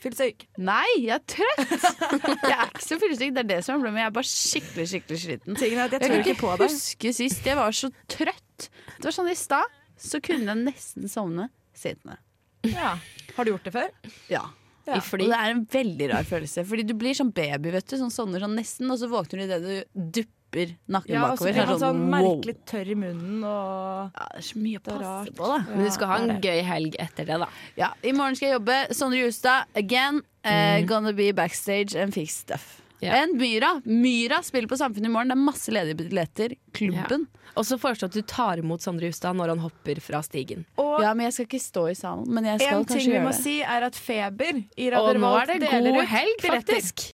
fyllesyk. Nei, jeg er trøtt! Jeg er ikke så fyllesyk, det er det som er problemet. Jeg er bare skikkelig skikkelig sliten. Tingen jeg Jeg kan ikke på det. huske sist jeg var så trøtt. Det var sånn i stad, så kunne jeg nesten sovne sittende. Ja. Har du gjort det før? Ja. I Og det er en veldig rar følelse. Fordi du blir sånn baby, vet du. Sånn sovner sånn nesten, og så våkner du idet du dupper nakken Ja, og så blir Så er man sånn sånn, wow. merkelig tørr i munnen og Ja, det er så mye å passe rart. på, da. Men du skal ha en gøy helg etter det, da. Ja, I morgen skal jeg jobbe. Sondre Justad again. Eh, Mm. gonna be backstage and fix stuff. Yeah. En Myra. Myra spiller på Samfunnet i morgen. Det er masse ledige billetter. Klubben. Og så foreslår jeg at du tar imot Sondre Justad når han hopper fra stigen. Og Ja, men jeg skal ikke stå i salen. Men jeg skal en ting vi må si, er at Feber i Og Radio nå Revolt er det deler god ut helg, faktisk.